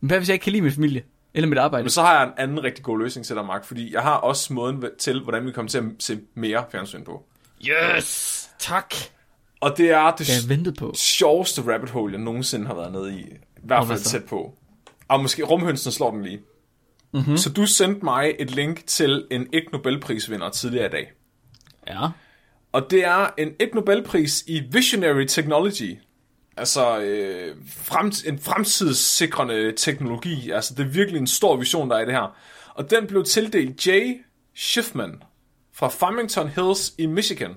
Men hvad hvis jeg ikke kan lide min familie? Eller mit arbejde? Men så har jeg en anden rigtig god løsning til dig, Mark, fordi jeg har også måden til, hvordan vi kommer til at se mere fjernsyn på. Yes! Tak! Og det er det jeg ventet på. sjoveste rabbit hole, jeg nogensinde har været nede i. I hvert fald tæt på. Og måske rumhønsen slår den lige. Mm-hmm. Så du sendte mig et link til en ikke Nobelprisvinder tidligere i dag. Ja. Og det er en ikke Nobelpris i Visionary Technology. Altså øh, frem, en fremtidssikrende teknologi. Altså det er virkelig en stor vision, der er i det her. Og den blev tildelt Jay Schiffman fra Farmington Hills i Michigan.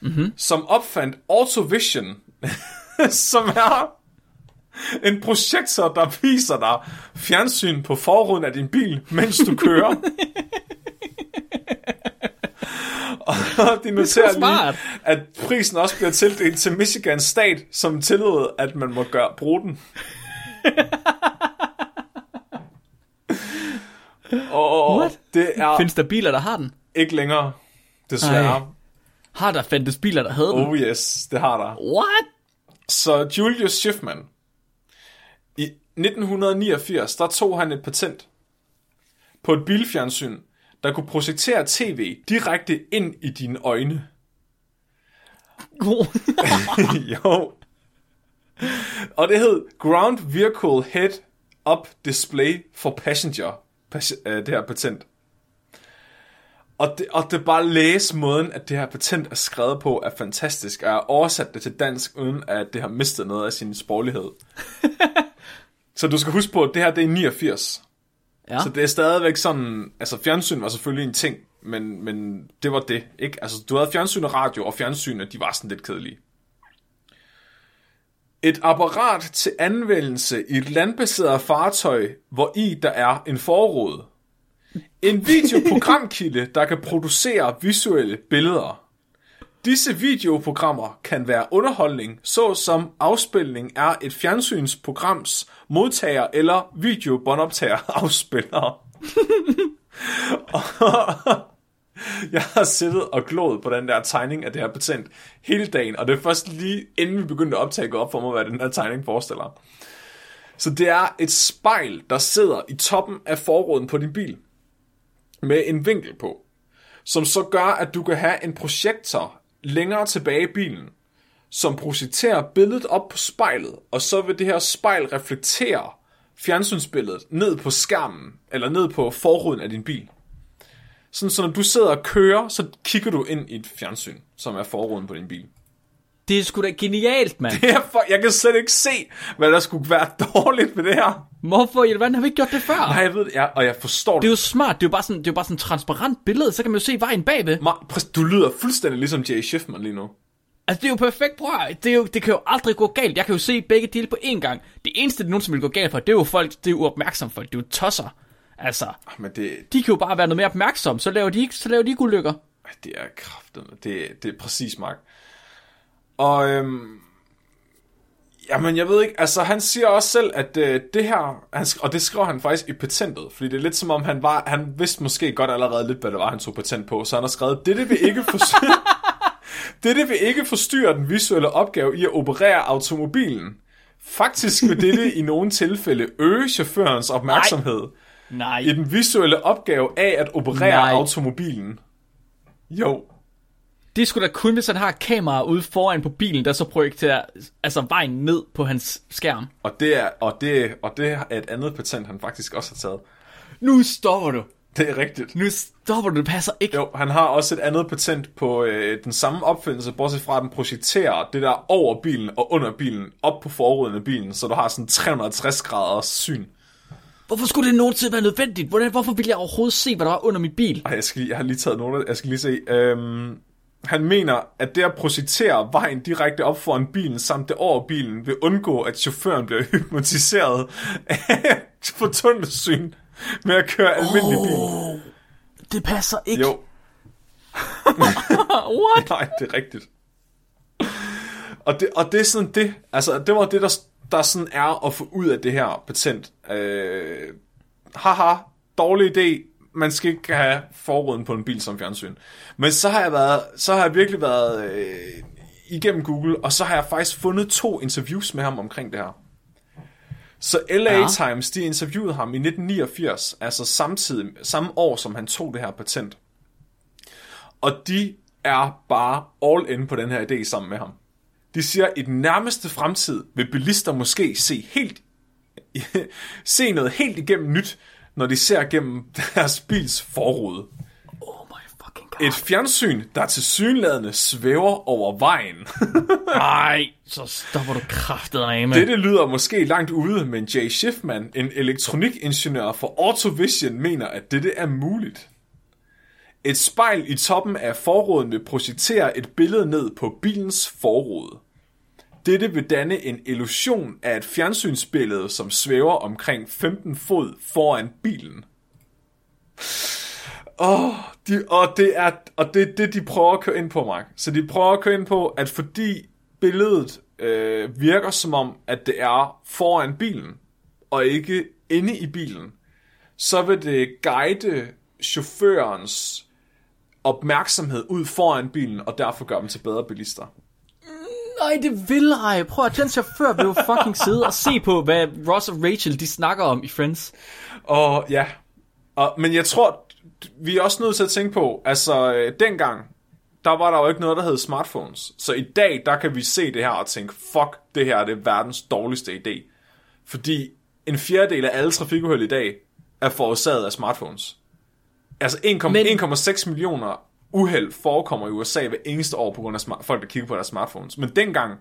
Mm-hmm. Som opfandt AutoVision. som er en projektor, der viser dig fjernsyn på forruden af din bil, mens du kører. Og de noterer lige, smart. at prisen også bliver tildelt til Michigan stat, som tillod, at man må gøre, bruge den. Og What? det er Findes der biler, der har den? ikke længere, desværre. Ej. Har der fandtes biler, der havde den? Oh yes, det har der. What? Så Julius Schiffman, i 1989, der tog han et patent på et bilfjernsyn, der kunne projektere tv direkte ind i dine øjne. Jo. Og det hed Ground Vehicle Head Up Display for Passenger, pas- øh, det her patent. Og det, og det bare læse måden, at det her patent er skrevet på, er fantastisk. Og jeg har oversat det til dansk, uden at det har mistet noget af sin sproglighed. Så du skal huske på, at det her det er 89. ja. Så det er stadigvæk sådan, altså fjernsyn var selvfølgelig en ting, men, men det var det, ikke? Altså du havde fjernsyn og radio, og fjernsynet, de var sådan lidt kedelige. Et apparat til anvendelse i et landbaseret fartøj, hvor i der er en forrude. En videoprogramkilde, der kan producere visuelle billeder. Disse videoprogrammer kan være underholdning, såsom afspilning af et fjernsynsprograms modtager eller videobåndoptager afspiller. Jeg har siddet og glået på den der tegning af det her patent hele dagen, og det er først lige inden vi begyndte at optage op for mig, hvad den her tegning forestiller. Så det er et spejl, der sidder i toppen af forruden på din bil, med en vinkel på, som så gør, at du kan have en projektor længere tilbage i bilen, som projekterer billedet op på spejlet, og så vil det her spejl reflektere fjernsynsbilledet ned på skærmen, eller ned på forruden af din bil. Sådan, så når du sidder og kører, så kigger du ind i et fjernsyn, som er forruden på din bil. Det er sgu da genialt, mand. Det er for, jeg kan slet ikke se, hvad der skulle være dårligt ved det her. Hvorfor i alverden har vi ikke gjort det før? Nej, jeg ved det, ja, og jeg forstår Det er jo smart. Det er jo bare sådan, det er jo bare sådan et transparent billede, så kan man jo se vejen bagved. Du lyder fuldstændig ligesom Jay Schiffman lige nu. Altså, det er jo perfekt, bror. Det, er jo, det kan jo aldrig gå galt. Jeg kan jo se begge dele på én gang. Det eneste, det nogensinde vil gå galt for, det er jo folk, det er jo uopmærksomme folk. Det er jo tosser. Altså, Ah, Men det, de kan jo bare være noget mere opmærksomme. Så laver de ikke, så laver de ikke ulykker. det er kraftet. Det, det er præcis, Mark. Og øhm, jamen, jeg ved ikke, altså han siger også selv, at øh, det her, han, og det skriver han faktisk i patentet, fordi det er lidt som om han var, han vidste måske godt allerede lidt, hvad det var, han tog patent på, så han har skrevet, dette vil ikke forstyrre, dette vil ikke forstyrre den visuelle opgave i at operere automobilen. Faktisk vil dette i nogle tilfælde øge chaufførens opmærksomhed Nej. i den visuelle opgave af at operere Nej. automobilen. Jo. Det skulle da kun, hvis han har kamera ude foran på bilen, der så projekterer altså vejen ned på hans skærm. Og det er, og det, og det er et andet patent, han faktisk også har taget. Nu stopper du. Det er rigtigt. Nu stopper du. Det passer ikke. Jo, han har også et andet patent på øh, den samme opfindelse, bortset fra at den projekterer det der over bilen og under bilen, op på forruden af bilen, så du har sådan 360 graders syn. Hvorfor skulle det nogensinde være nødvendigt? Hvordan, hvorfor ville jeg overhovedet se, hvad der var under min bil? Ej, jeg, skal lige, jeg har lige taget nogle Jeg skal lige se. Øhm, han mener, at det at projektere vejen direkte op foran bilen, samt det over bilen, vil undgå, at chaufføren bliver hypnotiseret af fortundet syn med at køre almindelig bil. Det passer ikke. Jo, What? nej, det er rigtigt. Og det, og det er sådan det, altså det var det, der, der sådan er at få ud af det her patent. Øh, haha, dårlig idé, man skal ikke have forruden på en bil som fjernsyn. Men så har jeg været, så har jeg virkelig været øh, igennem Google, og så har jeg faktisk fundet to interviews med ham omkring det her. Så LA Ja. Times, de interviewede ham i 1989, altså samtidig, samme år, som han tog det her patent. Og de er bare all in på den her idé sammen med ham. De siger, at i den nærmeste fremtid vil bilister måske se helt se noget helt igennem nyt, når de ser gennem deres bils forrude. God. Et fjernsyn, der til synladende svæver over vejen. Nej, så stopper du kraftet af med. Dette lyder måske langt ude, men Jay Schiffman, en elektronikingeniør for Autovision, mener, at dette er muligt. Et spejl i toppen af forruden vil projicere et billede ned på bilens forrude. Dette vil danne en illusion af et fjernsynsbillede, som svæver omkring 15 fod foran bilen. Åh, de, og det er og det, det, de prøver at køre ind på, Mark. Så de prøver at køre ind på, at fordi billedet øh, virker som om, at det er foran bilen, og ikke inde i bilen, så vil det guide chaufførens opmærksomhed ud foran bilen, og derfor gøre dem til bedre bilister. Nej, det vil ej. Prøv at den chauffør vil jo fucking sidde og se på, hvad Ross og Rachel de snakker om i Friends. Og ja, og, men jeg tror, vi er også nødt til at tænke på, altså øh, dengang, der var der jo ikke noget, der hed smartphones. Så i dag, der kan vi se det her og tænke, fuck, det her det er verdens dårligste idé. Fordi en fjerdedel af alle trafikuheld i dag er forårsaget af smartphones. Altså 1,6 Men- 1,6 millioner uheld forekommer i USA hver eneste år på grund af smart- folk, der kigger på deres smartphones. Men dengang,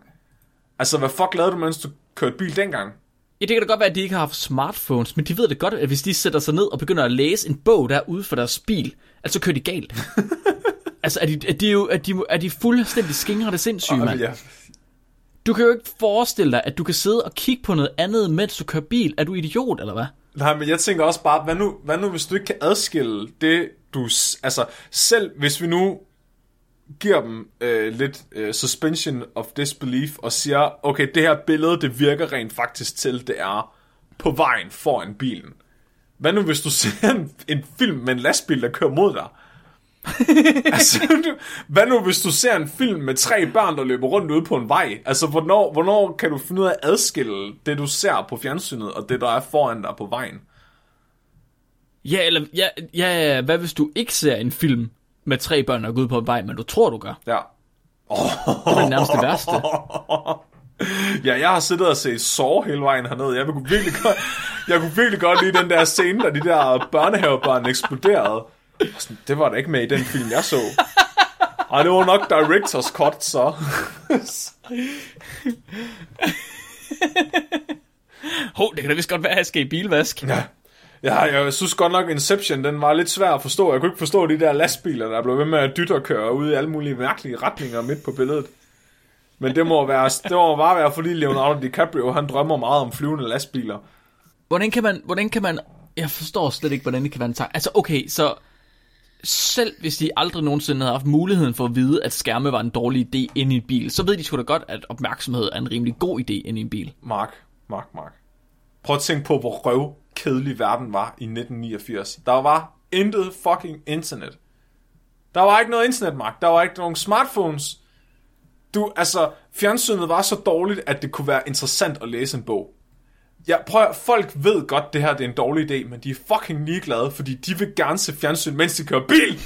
altså hvad fuck lavede du, mens du kørte bil dengang? Ja, det kan da godt være, at de ikke har haft smartphones, men de ved det godt, at hvis de sætter sig ned og begynder at læse en bog, der er ude for deres bil, altså så kører de galt. altså, er de, er de jo er de, er de fuldstændig skingrede sindssyge, mand. ja, Du kan jo ikke forestille dig, at du kan sidde og kigge på noget andet, mens du kører bil. Er du idiot, eller hvad? Nej, men jeg tænker også bare, hvad nu, hvad nu hvis du ikke kan adskille det, du... Altså, selv hvis vi nu giver dem øh, lidt øh, suspension of disbelief og siger, okay, det her billede, det virker rent faktisk til, det er på vejen foran bilen. Hvad nu hvis du ser en, en film med en lastbil, der kører mod dig? altså, du, hvad nu hvis du ser en film med tre børn, der løber rundt ude på en vej? Altså, hvornår, hvornår kan du finde ud af at adskille det, du ser på fjernsynet, og det, der er foran dig på vejen? Ja, eller ja, ja, ja, hvad hvis du ikke ser en film med tre børn, der går ud på en vej, men du tror, du gør? Ja. Det er det nærmest det værste. Ja, jeg har siddet og set Saw hele vejen hernede. Jeg kunne virkelig godt, jeg kunne virkelig godt lide den der scene, da de der børnehavebørn eksploderede. Sådan, Det var da ikke med i den film, jeg så. Og det var nok director's cut, så. Hov, det kan da vist godt være, at jeg skal i bilvask. Ja. Ja, jeg synes godt nok, Inception, den var lidt svær at forstå. Jeg kunne ikke forstå de der lastbiler, der blev ved med at dytte og køre ud i alle mulige mærkelige retninger midt på billedet. Men det må, være, det må bare være, fordi Leonardo DiCaprio, han drømmer meget om flyvende lastbiler. Hvordan kan man, hvordan kan man, jeg forstår slet ikke, hvordan det kan være en tanke. Altså, okay, så selv hvis de aldrig nogensinde havde haft muligheden for at vide, at skærme var en dårlig idé inde i en bil, så ved de sgu da godt, at opmærksomhed er en rimelig god idé inde i en bil. Mark, Mark, Mark. Prøv at tænke på, hvor røv kedelig verden var i 1989. Der var intet fucking internet. Der var ikke noget internet, Mark. Der var ikke nogen smartphones. Du, altså, fjernsynet var så dårligt, at det kunne være interessant at læse en bog. Ja, prøv at, folk ved godt, det her det er en dårlig idé, men de er fucking ligeglade, fordi de vil gerne se fjernsyn, mens de kører bil.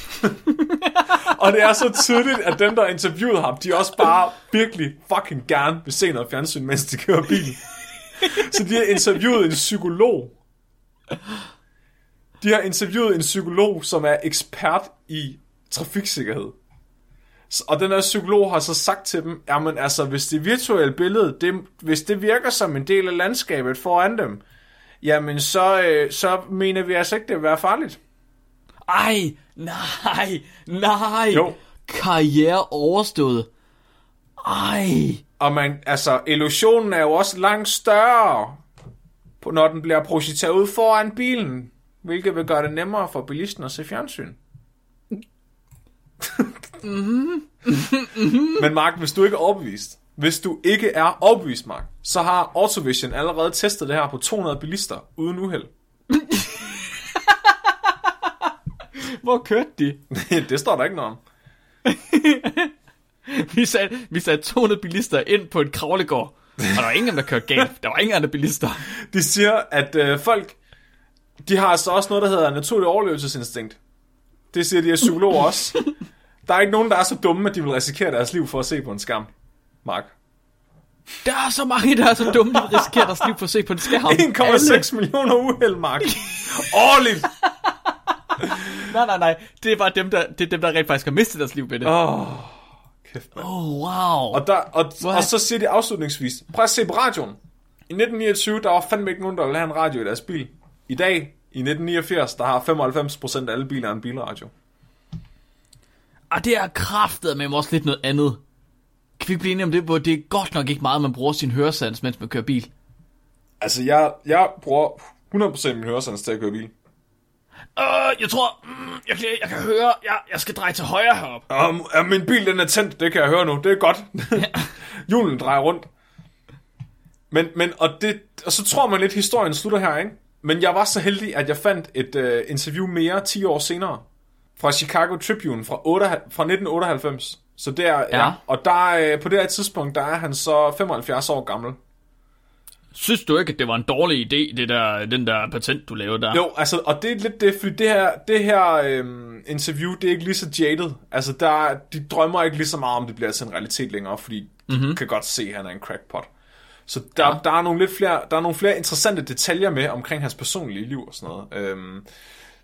og det er så tydeligt, at dem, der interviewede ham, de også bare virkelig fucking gerne vil se noget fjernsyn, mens de kører bil. så de har interviewet en psykolog. De har interviewet en psykolog, som er ekspert i trafiksikkerhed. Og den her psykolog har så sagt til dem, jamen altså, hvis det virtuelle billede, det, hvis det virker som en del af landskabet foran dem, jamen så, øh, så mener vi altså ikke, det vil være farligt. Ej, nej, nej. Jo. Karriere overstået. Ej. Og man, altså, illusionen er jo også langt større, når den bliver projiceret ud foran bilen, hvilket vil gøre det nemmere for bilisten at se fjernsyn. Men Mark, hvis du ikke er overbevist, hvis du ikke er overbevist, Mark, så har Autovision allerede testet det her på 200 bilister uden uheld. Hvor kørte de? det står der ikke noget om. Vi satte, vi satte 200 bilister ind på en kravlegård. Og der var ingen, der kørte galt. Der var ingen andre bilister. De siger, at øh, folk, de har altså også noget, der hedder naturlig overlevelsesinstinkt. Det siger de her psykologer også. Der er ikke nogen, der er så dumme, at de vil risikere deres liv for at se på en skærm. Mark. Der er så mange, der er så dumme, de risikerer deres liv for at se på en skærm. 1,6 millioner uheld, Mark. Årligt. Nej, nej, nej. Det er bare dem, der, det er dem, der rent faktisk har mistet deres liv ved det. Oh, kæft, mand. Oh, wow. Og, der, og, What? og så siger de afslutningsvis, prøv at se på radioen. I 1929, der var fandme ikke nogen, der ville have en radio i deres bil. I dag, i 1989, der har 95% af alle biler en bilradio. Og det er kraftet med også lidt noget andet. Kan vi blive enige om det, hvor det er godt nok ikke meget, man bruger sin høresans, mens man kører bil? Altså, jeg, jeg bruger 100% min høresans til at køre bil. Øh, jeg tror, mm, jeg, kan, jeg kan høre, jeg, jeg skal dreje til højre herop. Um, ja, min bil den er tændt, det kan jeg høre nu. Det er godt. Julen drejer rundt. Men, men og, det, og så tror man lidt, historien slutter her, ikke? Men jeg var så heldig, at jeg fandt et uh, interview mere 10 år senere. Fra Chicago Tribune fra, 8, fra 1998. Så det er, ja. Ja. Og der, uh, på det her tidspunkt, der er han så 75 år gammel. Synes du ikke, at det var en dårlig idé, det der, den der patent, du lavede der? Jo, altså, og det er lidt det, fordi det her, det her øhm, interview, det er ikke lige så jaded. Altså, der, de drømmer ikke lige så meget om, det bliver til en realitet længere, fordi de mm-hmm. kan godt se, at han er en crackpot. Så der, ja. Der, er nogle lidt flere, der er nogle flere interessante detaljer med omkring hans personlige liv og sådan noget. Øhm,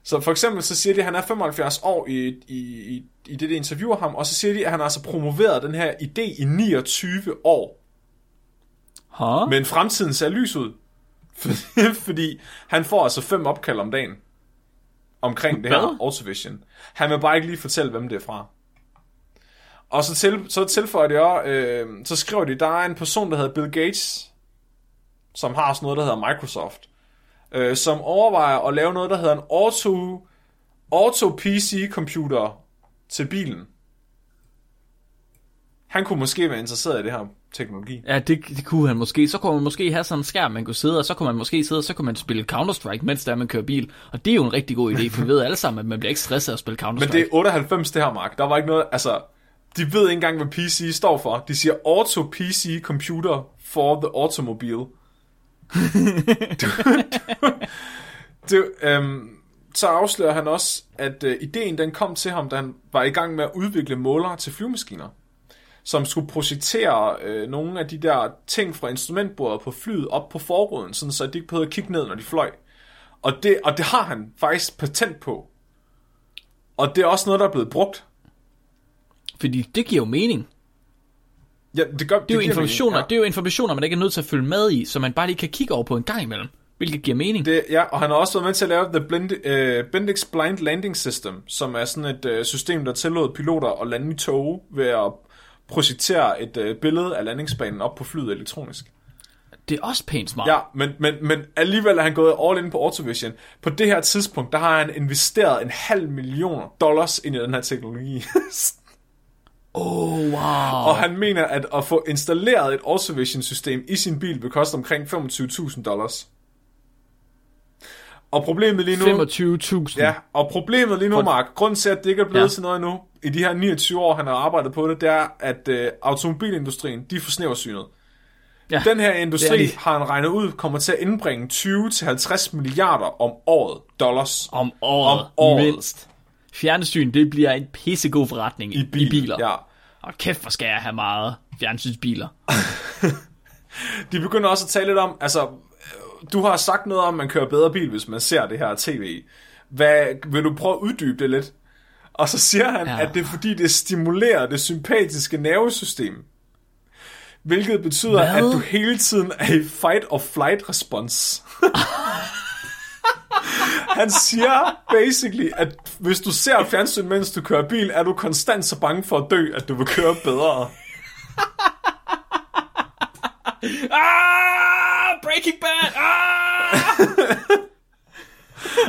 så for eksempel så siger de, at han er 75 år i, i, i, i det, de interviewer ham, og så siger de, at han har altså promoveret den her idé i 29 år. Huh? Men fremtiden ser lys ud. Fordi han får altså fem opkald om dagen. Omkring det her? Autovision. Han vil bare ikke lige fortælle, hvem det er fra. Og så, til, så tilføjer de også, øh, så skriver de, der er en person, der hedder Bill Gates, som har sådan noget, der hedder Microsoft, øh, som overvejer at lave noget, der hedder en auto, auto PC computer til bilen. Han kunne måske være interesseret i det her teknologi. Ja, det, det kunne han måske. Så kunne man måske have sådan en skærm, man kunne sidde, og så kunne man måske sidde, og så kunne man spille Counter-Strike, mens der man kører bil. Og det er jo en rigtig god idé, for vi ved alle sammen, at man bliver ikke stresset af at spille Counter-Strike. Men det er 98 det her, Mark. Der var ikke noget, altså... De ved ikke engang, hvad PC står for. De siger Auto PC Computer for the Automobile. du, du, du, øhm, så afslører han også, at øh, ideen den kom til ham, da han var i gang med at udvikle målere til flyvemaskiner, som skulle projektere øh, nogle af de der ting fra instrumentbordet på flyet op på forruden, sådan så de ikke behøvede at kigge ned, når de fløj. Og det, og det har han faktisk patent på. Og det er også noget, der er blevet brugt. Fordi det giver jo mening. Ja, det, gør, Det er jo giver informationer, mening, det er jo informationer, man ikke er nødt til at følge med i, så man bare lige kan kigge over på en gang imellem. Hvilket giver mening. Det, ja, og han har også været med til at lave The Blind, uh, Bendix Blind Landing System, som er sådan et uh, system, der tillod piloter at lande i tog ved at projektere et uh, billede af landingsbanen op på flyet elektronisk. Det er også pænt smart. Ja, men, men, men alligevel er han gået all in på Autovision. På det her tidspunkt, der har han investeret en halv million dollars ind i den her teknologi. Oh, wow. og han mener, at at få installeret et Autovision-system i sin bil vil koste omkring 25.000 dollars. Og problemet lige nu... 25.000. Ja, og problemet lige nu, For- Mark, grunden til, at det ikke er blevet Ja. til noget endnu, i de her 29 år, han har arbejdet på det, det er, at øh, automobilindustrien, de er for snæversynet. ja. Den her Det industri, er de. har han regnet ud, kommer til at indbringe 20-50 milliarder om året dollars Om året, Om året. mindst. Fjernsyn, det bliver en pissegod forretning i, bil. i biler. Ja. Og kæft, hvor skal jeg have meget fjernsynsbiler. De begynder også at tale lidt om, altså, du har sagt noget om, at man kører bedre bil, hvis man ser det her tv. Hvad, vil du prøve at uddybe det lidt? Og så siger han, Ja. at det er fordi, det stimulerer det sympatiske nervesystem. Hvilket betyder, Hvad? at du hele tiden er i fight or flight respons. Han siger basically, at hvis du ser fjernsyn, mens du kører bil, er du konstant så bange for at dø, at du vil køre bedre. Ah! Breaking Bad! Ah!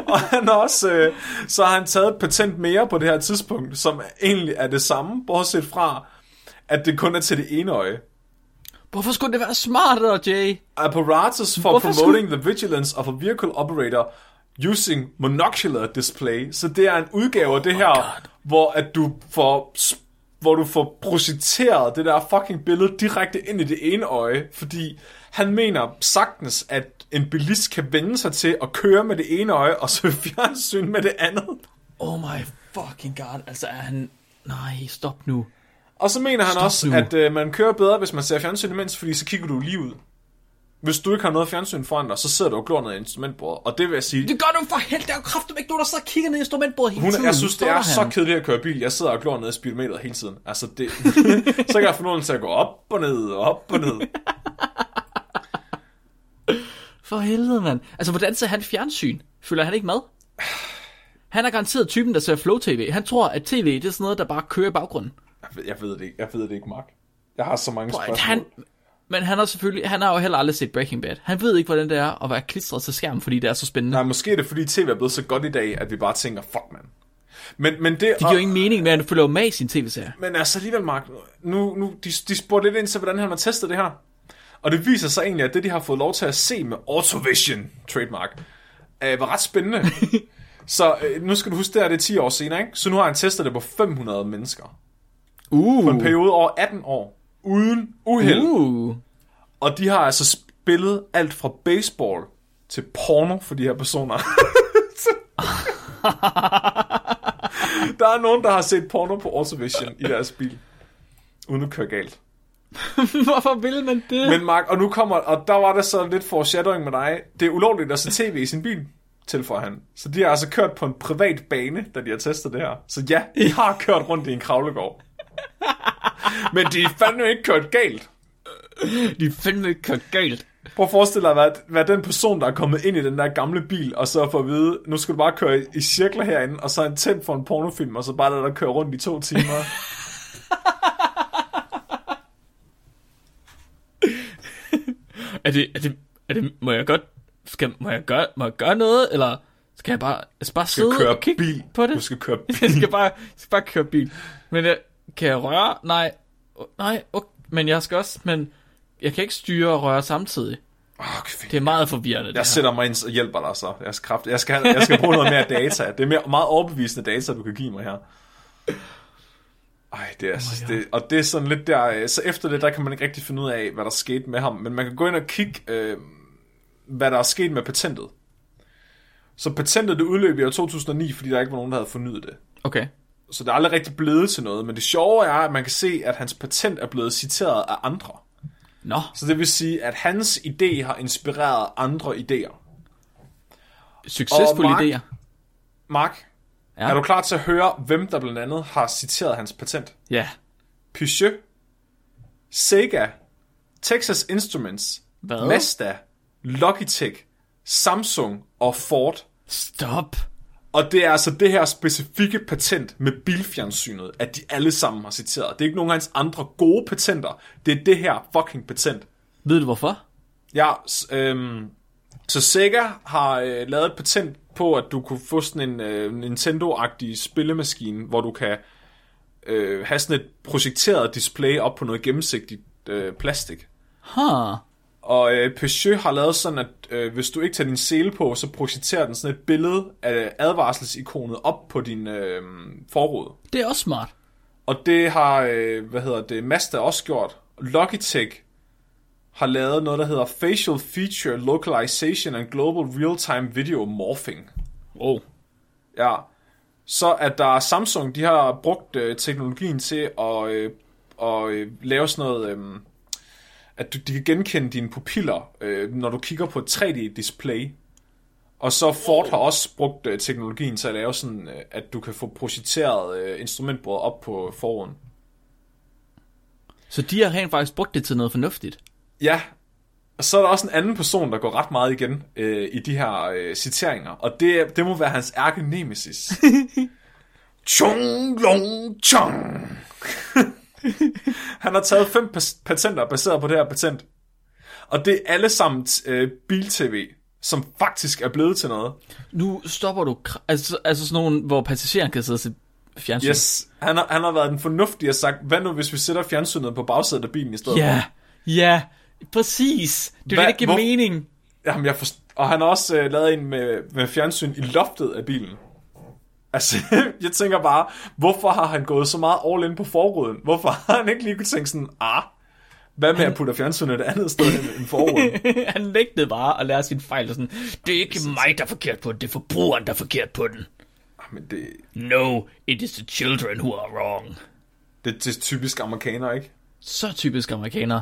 Og han har også, øh, så har han taget et patent mere på det her tidspunkt, som egentlig er det samme, bortset fra, at det kun er til det ene øje. Hvorfor skulle det være smartere, Jay? Apparatus for Hvorfor promoting the vigilance of a vehicle operator using monocular display. Så det er en udgave af det her, God. hvor at du får hvor du får projiceret det der fucking billede direkte ind i det ene øje, fordi han mener sagtens, at en bilist kan vende sig til at køre med det ene øje, og så fjernsyn med det andet. Oh my fucking god. Altså er han... Nej, stop nu. Og så mener han Stop også, nu. at øh, man kører bedre, hvis man ser fjernsyn imens, fordi så kigger du lige ud. Hvis du ikke har noget fjernsyn foran dig, så sidder du og glor ned i instrumentbordet. Og det vil jeg sige, Det gør du for helvede. Der er jo kraftigt ikke nogen, der sidder og kigger ned i instrumentbordet hele hun, tiden. jeg synes, det er Står så han. kedeligt at køre bil. Jeg sidder og glor ned i speedometeret hele tiden. Altså, det, så kan jeg få nogen til at gå op og ned og op og ned. For helvede, mand. Altså, hvordan ser han fjernsyn? Følger han ikke med? Han er garanteret typen, der ser Flow TV. Han tror, at tv det er sådan noget, der bare kører i baggrunden. Jeg ved, jeg ved det ikke. Jeg ved det ikke, Mark. Jeg har så mange Prøv, spørgsmål. at han, men han har selvfølgelig, han har jo heller aldrig set Breaking Bad. Han ved ikke, hvordan det er at være klistret til skærmen, fordi det er så spændende. Nej, måske er det, fordi tv er blevet så godt i dag, at vi bare tænker, fuck, man. Men, men det, Det giver jo ingen mening, men han følger med i sin tv-serie. Men altså alligevel, Mark, nu, nu de, de spurgte lidt ind til, hvordan han har testet det her. Og det viser sig egentlig, at det, de har fået lov til at se med Autovision, trademark, øh, var ret spændende. så øh, nu skal du huske, det er det er 10 år senere, ikke? Så nu har han testet det på 500 mennesker. Uh. På en periode over 18 år. Uden uheld. Uh. Og de har altså spillet alt fra baseball til porno for de her personer. der er nogen, der har set porno på Autovision i deres bil. Uden at køre galt. Hvorfor vil man det? Men Mark, og nu kommer, og der var der så lidt foreshadowing med dig. Det er ulovligt at se tv i sin bil, tilføjer han. Så de har altså kørt på en privat bane, da de har testet det her. Så ja, de har kørt rundt i en kravlegård. Men de er fandme ikke kørt galt. De er fandme ikke kørt galt. Prøv at forestille dig være, være den person, der er kommet ind i den der gamle bil, og så få at vide, nu skal du bare køre i, i cirkler herinde, og så er en tændt for en pornofilm, og så bare lade dig køre rundt i to timer. Er det, er det, er det, må jeg godt, skal, må jeg gøre, må jeg gøre noget, eller skal jeg bare, jeg skal bare skal sidde køre og kigge bil. på det? Du skal køre bil. jeg skal bare, jeg skal bare køre bil. Men jeg, kan jeg røre? Nej. Nej, okay. men jeg skal også, men jeg kan ikke styre og røre samtidig. Okay, Det er meget forvirrende, Jeg sætter mig ind og hjælper dig så. Jeg skal, kraft, jeg skal, jeg skal bruge noget mere data. Det er mere, meget overbevisende data, du kan give mig her. Ej, det er, oh det, og det er sådan lidt der, øh, så efter det, der kan man ikke rigtig finde ud af, hvad der skete med ham, men man kan gå ind og kigge, øh, hvad der er sket med patentet. Så patentet, det udløb i år 2009, fordi der ikke var nogen, der havde fornyet det. Okay. Så det er aldrig rigtig blevet til noget, men det sjove er, at man kan se, at hans patent er blevet citeret af andre. Nå, Så det vil sige, at hans idé har inspireret andre idéer. succesfulde idéer. Mark, Ja. er du klar til at høre, hvem der blandt andet har citeret hans patent? Ja. Peugeot, Sega, Texas Instruments, Hvad? Mazda, Logitech, Samsung og Ford. Stop. Og det er altså det her specifikke patent med bilfjernsynet, at de alle sammen har citeret. Det er ikke nogen af hans andre gode patenter. Det er det her fucking patent. Ved du hvorfor? Ja, øhm, så Sega har øh, lavet et patent på, at du kunne få sådan en øh, Nintendo-agtig spillemaskine, hvor du kan øh, have sådan et projekteret display op på noget gennemsigtigt øh, plastik. Huh. Og øh, Peugeot har lavet sådan, at øh, hvis du ikke tager din sele på, så projicerer den sådan et billede af advarselsikonet op på din øh, forrude. Det er også smart. Og det har, øh, hvad hedder det, Mazda også gjort. Logitech har lavet noget, der hedder Facial Feature Localization and Global Real-Time Video Morphing. Wow. Ja. Så at der er Samsung, de har brugt øh, teknologien til at, øh, at øh, lave sådan noget, øh, at du, de kan genkende dine pupiller, øh, når du kigger på et 3D-display. Og så Ford har også brugt øh, teknologien til at lave sådan, øh, at du kan få projiceret øh, instrumentbordet op på forruden. Så de har rent faktisk brugt det til noget fornuftigt. Ja, og så er der også en anden person, der går ret meget igen øh, i de her øh, citeringer, og det, det må være hans ærke nemesis. Chung long chung. Han har taget fem patenter baseret på det her patent. Og det er alle sammen øh, bil-tv, som faktisk er blevet til noget. Nu stopper du... Altså, altså sådan nogle, hvor passageren kan sidde og se fjernsyn. Yes, han har, han har været den fornuftige og sagt, hvad nu hvis vi sætter fjernsynet på bagsædet af bilen i stedet Ja, ja, præcis. Det er det, ikke hvor- mening. Jamen, jeg forst- og han har også øh, lavet en med, med fjernsyn i loftet af bilen. Altså, jeg tænker bare, hvorfor har han gået så meget all in på forruden? Hvorfor har han ikke lige kunne tænke sådan, ah, hvad med at putte fjernsynet et andet sted end, end forruden? Han nægtede bare at lære sin fejl. Og sådan, det er ikke mig, der er forkert på den. Det er forbrugeren, der er forkert på den. Ah, Men det, No, it is the children who are wrong. det, det er typisk amerikaner, ikke? Så typisk amerikaner.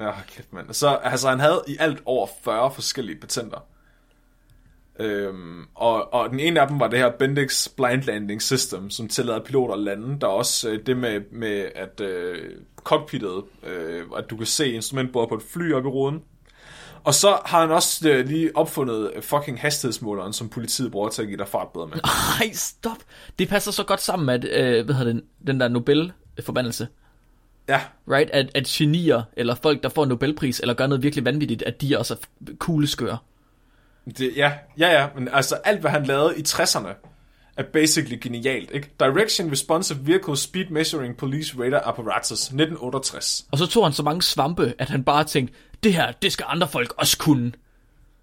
Ja, kæft mand. Så altså, han havde i alt over 40 forskellige patenter. Øhm, og, og den ene af dem var det her Bendix Blind Landing System, som tillader piloter at lande. Der er også øh, det med, med at øh, cockpittet, øh, at du kan se instrumentbordet på et fly op i ruden. Og så har han også øh, lige opfundet øh, fucking hastighedsmåleren, som politiet bruger til at give dig fartbøder med. Nej, stop. Det passer så godt sammen med, at, øh, hvad hedder den, den der Nobel-forbandelse. Ja, Right? At, at genier, eller folk, der får en Nobelpris, eller gør noget virkelig vanvittigt, at de også er kugleskøre. Det, ja, ja, ja, men altså alt, hvad han lavede i 60'erne, er basically genialt, ikke? Direction Responsive Vehicle Speed Measuring Police Radar Apparatus, 1968. Og så tog han så mange svampe, at han bare tænkte, det her, det skal andre folk også kunne.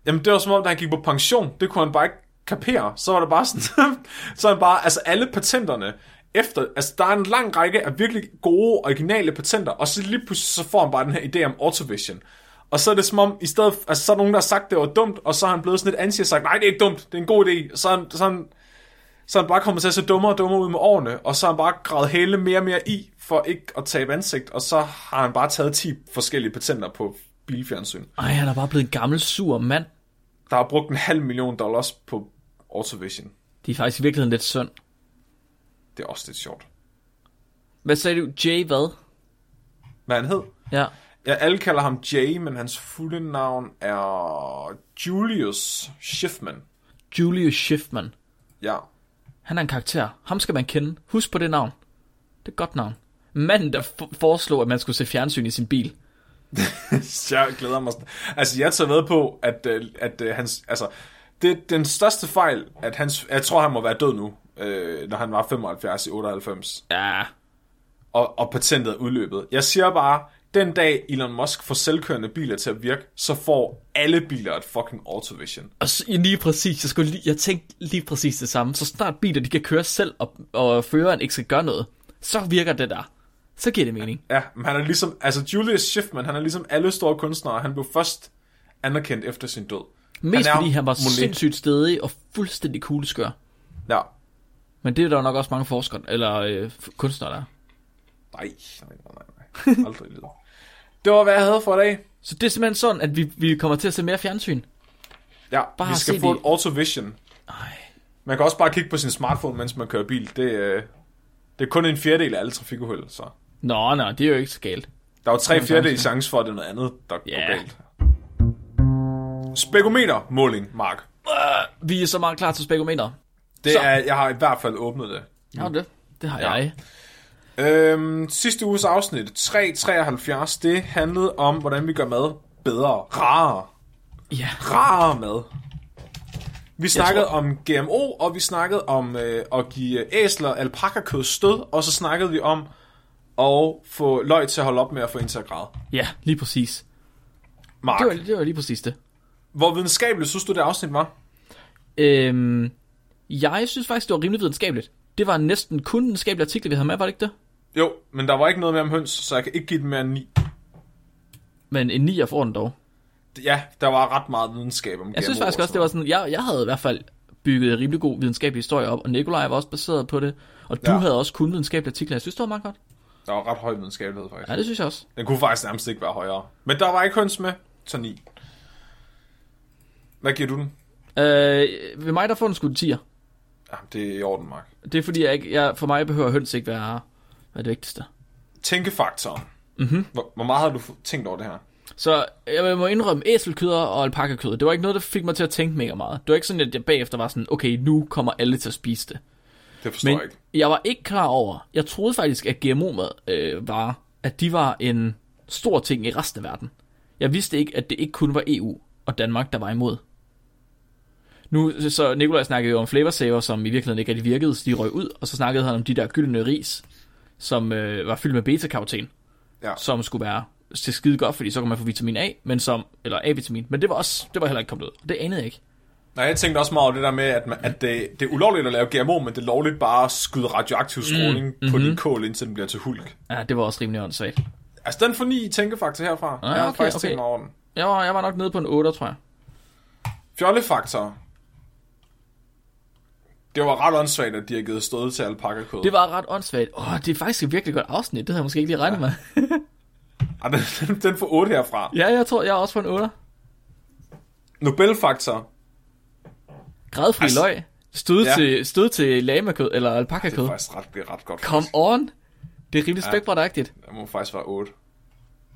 Jamen, det var som om, da han gik på pension, det kunne han bare ikke kapere. Så var det bare sådan, så han bare, altså alle patenterne, efter, altså der er en lang række af virkelig gode, originale patenter, og så lige pludselig så får han bare den her idé om Autovision. Og så er det som om, i stedet, altså så er der nogen, der har sagt, det var dumt, og så er han blevet sådan lidt anti og sagt, nej, det er ikke dumt, det er en god idé. Så er han, så er han, så er han bare kommet til at se dummere og dummere ud med årene, og så har han bare gravet hele mere og mere i, for ikke at tabe ansigt, og så har han bare taget 10 forskellige patenter på bilfjernsyn. Ej, han er bare blevet en gammel, sur mand. Der har brugt en halv million dollars på Autovision. De er faktisk i virkeligheden lidt synd. Det er også lidt sjovt. Hvad sagde du? Jay hvad? Hvad han hed? Ja. Ja, alle kalder ham Jay, men hans fulde navn er Julius Schiffman. Julius Schiffman. Ja. Han er en karakter. Ham skal man kende. Husk på det navn. Det er et godt navn. Manden, der f- foreslog, at man skulle se fjernsyn i sin bil. jeg glæder mig. Altså, jeg tager ved på, at, øh, at, at hans... Altså, det er den største fejl, at hans... Jeg tror, han må være død nu, øh, når han var 75 i 98. Ja. Og, og patentet er udløbet. Jeg siger bare, den dag Elon Musk får selvkørende biler til at virke, så får alle biler et fucking Autovision. Og så, lige præcis, jeg, skulle lige, jeg tænkte lige præcis det samme. Så snart biler, de kan køre selv, og, og føreren ikke skal gøre noget, så virker det der. Så giver det mening. Ja, men han er ligesom, altså Julius Schiffman, han er ligesom alle store kunstnere, han blev først anerkendt efter sin død. Mest er fordi han var Monet. sindssygt stedig og fuldstændig kugleskør. Ja. Men det er der jo nok også mange forskere, eller øh, kunstnere, der er. Nej, nej, nej, nej, nej. Aldrig i livet. Det var, hvad jeg havde for i dag. Så det er simpelthen sådan, at vi, vi kommer til at se mere fjernsyn. Ja, Bare vi skal få det. et Autovision. Ej. Man kan også bare kigge på sin smartphone, mens man kører bil. Det, øh, det er kun en fjerdedel af alle trafikuheld, så... Nå, nå, det er jo ikke så galt. Der er jo tre fjerdedel chance. for, at det er noget andet, der Ja. går galt. Spekometer-måling, Mark. Vi er så meget klar til spekometer. Det Så. er, jeg har i hvert fald åbnet det. Ja, det. Det har Ja. jeg. Øhm, sidste uges afsnit, 373, det handlede om, hvordan vi gør mad bedre, rarere. Ja. Rarere mad. Vi snakkede tror- om GMO, og vi snakkede om øh, at give æsler alpakakød stød, og så snakkede vi om at få løg til at holde op med at få græde. Ja, lige præcis. Mark, Det var, det var lige præcis det. hvor videnskabeligt synes du, det afsnit var? Øhm, jeg synes faktisk, det var rimelig videnskabeligt. Det var næsten kun videnskabelige artikler, vi havde med, var det ikke det? Jo, men der var ikke noget mere om høns, så jeg kan ikke give den mere end 9. Men en 9 får den dog. Ja, der var ret meget videnskab om Jeg synes faktisk og også, det var sådan, jeg, jeg havde i hvert fald bygget en rimelig god videnskabelig historie op, og Nikolaj var også baseret på det, og du ja. havde også kun videnskabelige artikler. Jeg synes, det var meget godt. Der var ret høj videnskabelighed, faktisk. Ja, det synes jeg også. Den kunne faktisk nærmest ikke være højere. Men der var ikke høns med, så 9. Hvad giver du den? Øh, ved mig, der får den sgu en 10'er. Ja, det er i orden, Mark. Det er fordi, jeg, ikke, jeg, for mig behøver høns ikke være, være det vigtigste. Tænkefaktoren. Mhm. Hvor, hvor meget har du tænkt over det her? Så jeg må indrømme, æselkød og alpakakød, det var ikke noget, der fik mig til at tænke mega meget. Det var ikke sådan, at jeg bagefter var sådan, okay, nu kommer alle til at spise det. Det forstår Men jeg ikke. jeg var ikke klar over, jeg troede faktisk, at GMO-mad øh, var, at de var en stor ting i resten af verden. Jeg vidste ikke, at det ikke kun var EU og Danmark, der var imod. Nu, så Nikolaj snakkede jo om flavor saver, som i virkeligheden ikke rigtig virkede, så de røg ud, og så snakkede han om de der gyldne ris, som øh, var fyldt med beta-karoten, Ja. som skulle være til skide godt, fordi så kunne man få vitamin A, men som, eller A-vitamin, men det var også, det var heller ikke kommet ud. Det anede jeg ikke. Nej, jeg tænkte også meget over det der med, at, man, at det, det er ulovligt at lave GMO, men det er lovligt bare at skyde radioaktiv stråling mm, på mhm. din kål, indtil den bliver til hulk. Ja, det var også rimelig åndssvagt. Altså, den får 9 tænkefaktor herfra. Ah, jeg har okay, faktisk okay. tænkt over den. Jeg var, jeg var nok nede på en 8, tror jeg. Fjollefaktor. Det var ret åndssvagt, at de har givet stød til alpakakød. Det var ret åndssvagt. Åh, det er faktisk et virkelig godt afsnit. Det havde jeg måske ikke lige regnet med. Ah, den, den, får 8 herfra. ja, jeg tror, jeg er også på en 8. Nobelfaktor. Gradfri Altså- løg. Stød, Ja. ja. til, stød til lamakød eller Det er alpakakød. faktisk ret, det er ret godt. Come on. Det er rimelig Ja. spækbrætagtigt. Det må faktisk være 8.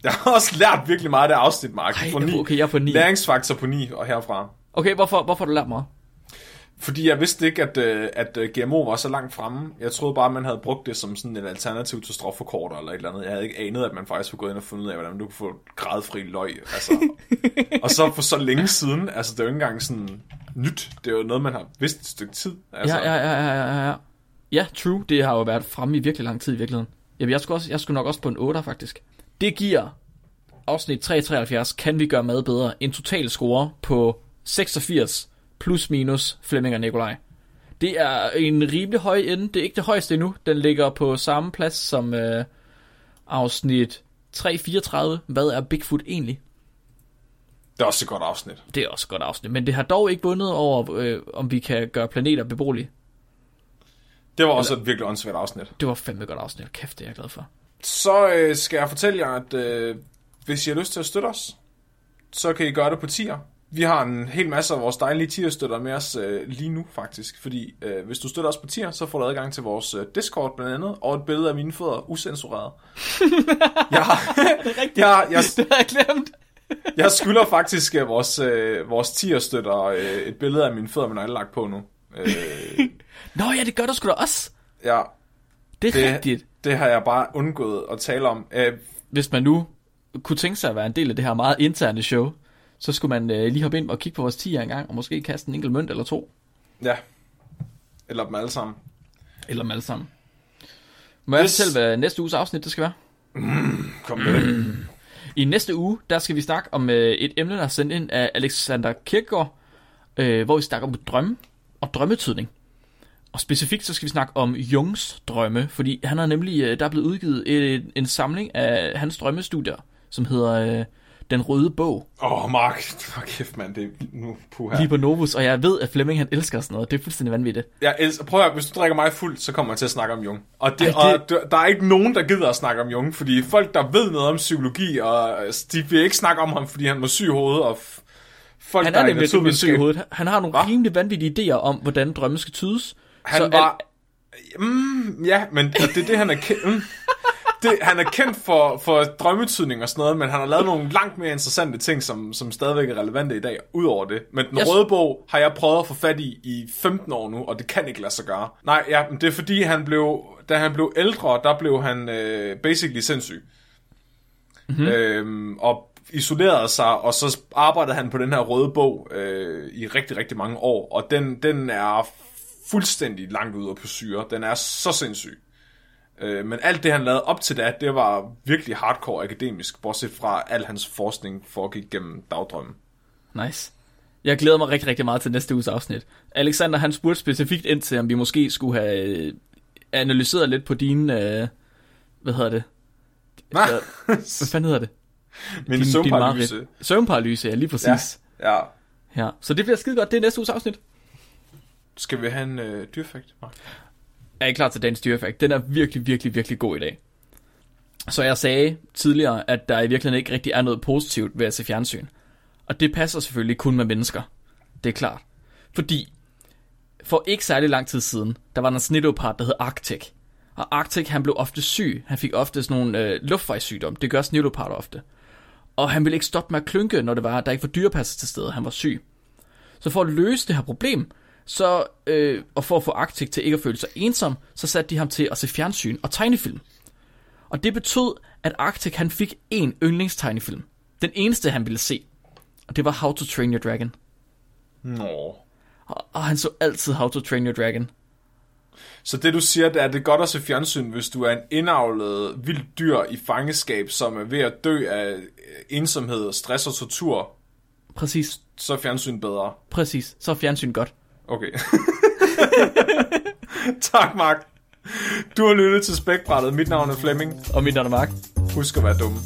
Jeg har også lært virkelig meget af det afsnit, Mark. Ej, på 9. okay, jeg er på 9. Læringsfaktor på 9 og herfra. Okay, hvorfor, hvorfor har du lært mig? Fordi jeg vidste ikke, at, øh, at øh, GMO var så langt fremme. Jeg troede bare, at man havde brugt det som sådan et alternativ til stofforkorter eller et eller andet. Jeg havde ikke anet, at man faktisk var gået ind og fundet ud af, hvordan du kunne få gradfri løg. Altså. og så for så længe siden. Altså, det er jo ikke engang sådan nyt. Det er jo noget, man har vidst et stykke tid. Altså, Ja, ja, ja, ja, ja, ja. Ja, true. Det har jo været fremme i virkelig lang tid i virkeligheden. Jamen, jeg skulle, også, jeg skulle nok også på en 8, faktisk. Det giver afsnit 373, kan vi gøre mad bedre, en total score på 86 plus minus Flemming og Nikolaj. Det er en rimelig høj ende. Det er ikke det højeste endnu. Den ligger på samme plads som øh, afsnit 334. Hvad er Bigfoot egentlig? Det er også et godt afsnit. Det er også et godt afsnit. Men det har dog ikke vundet over, øh, om vi kan gøre planeter beboelige. Det var også et virkelig åndssvagt afsnit. Det var fandme godt afsnit. Kæft, det er jeg glad for. Så øh, skal jeg fortælle jer, at øh, hvis I har lyst til at støtte os, så kan I gøre det på tier. Vi har en hel masse af vores dejlige tier-støtter med os øh, lige nu, faktisk. Fordi øh, hvis du støtter os på tier, så får du adgang til vores øh, Discord blandt andet, og et billede af mine fødder usensureret. jeg, jeg, jeg, Det har jeg glemt. jeg skylder faktisk øh, vores, øh, vores tier-støtter øh, et billede af mine fødder med nøglelagt på nu. Øh, Nå ja, det gør du sgu da også. ja, Det er Det- det... rigtigt. det har jeg bare undgået at tale om. Øh, Hvis man nu kunne tænke sig at være en del af det her meget interne show, så skulle man øh, lige hoppe ind og kigge på vores tier en gang, og måske kaste en enkelt mønt eller to. ja, eller dem alle sammen. Eller dem alle sammen. Må jeg Hvis- fortælle, hvad næste uges afsnit det skal være? Kom med det. I næste uge, der skal vi snakke om øh, et emne, der er sendt ind af Alexander Kirkegaard, øh, hvor vi snakker om drømme og drømmetydning. Og specifikt så skal vi snakke om Jungs drømme, fordi han har nemlig, øh, der er blevet udgivet et, en samling af hans drømmestudier, som hedder øh, Den Røde Bog, Åh, oh, Mark. For kæft, mand. Det er nu puha. lige på Novus, og jeg ved, at Flemming han elsker sådan noget. Det er fuldstændig vanvittigt. Jeg elsker, prøv at hvis du drikker mig fuld, så kommer jeg til at snakke om Jung. Og, det, Ej, det- og der er ikke nogen, der gider at snakke om Jung, fordi folk, der ved noget om psykologi, og altså, de vil ikke snakke om ham, fordi han var syg hovedet, og folk, Han der er i nemlig lidt syg hovedet. Han har nogle Hva? rimelig vanvittige idéer om, hvordan drømme skal tydes. Han så var... Mm, ja, men det er det, han er kendt... Mm. Det, han er kendt for, for drømmetydning og sådan noget, men han har lavet nogle langt mere interessante ting, som, som stadigvæk er relevante i dag, udover det. Men den Jeg- røde bog har jeg prøvet at få fat i i 15 år nu, og det kan ikke lade sig gøre. Nej, ja, men det er fordi, han blev, da han blev ældre, der blev han øh, basically sindssyg. Mm-hmm. Øhm, og isolerede sig, og så arbejdede han på den her røde bog øh, i rigtig, rigtig mange år, og den, den er fuldstændig langt ude på syre. Den er så sindssyg. Øh, men alt det, han lavede op til det, det var virkelig hardcore akademisk, bortset fra al hans forskning foregik gennem dagdrømmen. Nice. Jeg glæder mig rigtig, rigtig meget til næste uges afsnit. Alexander, han spurgte specifikt ind til, om vi måske skulle have øh, analyseret lidt på dine, øh, hvad hedder det? Ja, hvad fanden hedder det? min Din- din søvnparalyse. mareridt. Søvnparalyse, ja, lige præcis. Ja. ja. Ja. Så det bliver skide godt, det er næste uges afsnit. Skal vi have en øh, dyrfakt? Mark? Er I klar til dagens dyrefakt? Den er virkelig, virkelig, virkelig god i dag. Så jeg sagde tidligere, at der i virkeligheden ikke rigtig er noget positivt ved at se fjernsyn. Og det passer selvfølgelig kun med mennesker. Det er klart. Fordi for ikke særlig lang tid siden, der var der en snitopart, der hed Arctic. Og Arctic, han blev ofte syg. Han fik ofte sådan nogle øh, luftvejssygdom. Det gør snitopart ofte. Og han ville ikke stoppe med at klynke, når det var, der ikke var dyrepasser til stede. Han var syg. Så for at løse det her problem, så, øh, og for at få Arctic til ikke at føle sig ensom, så satte de ham til at se fjernsyn og tegnefilm. Og det betød, at Arctic han fik en yndlingstegnefilm. Den eneste, han ville se. Og det var How to Train Your Dragon. Nå. Og, og han så altid How to Train Your Dragon. Så det du siger, det er, at det er godt at se fjernsyn, hvis du er en indavlet vild dyr i fangeskab, som er ved at dø af øh, ensomhed, stress og tortur, Præcis, så er fjernsyn bedre. præcis. Så er fjernsyn godt. Okay. tak, Mark. Du har lyttet til Spækbrættet. Mit navn er Flemming. Og mit navn er Mark. Husk at være dumme.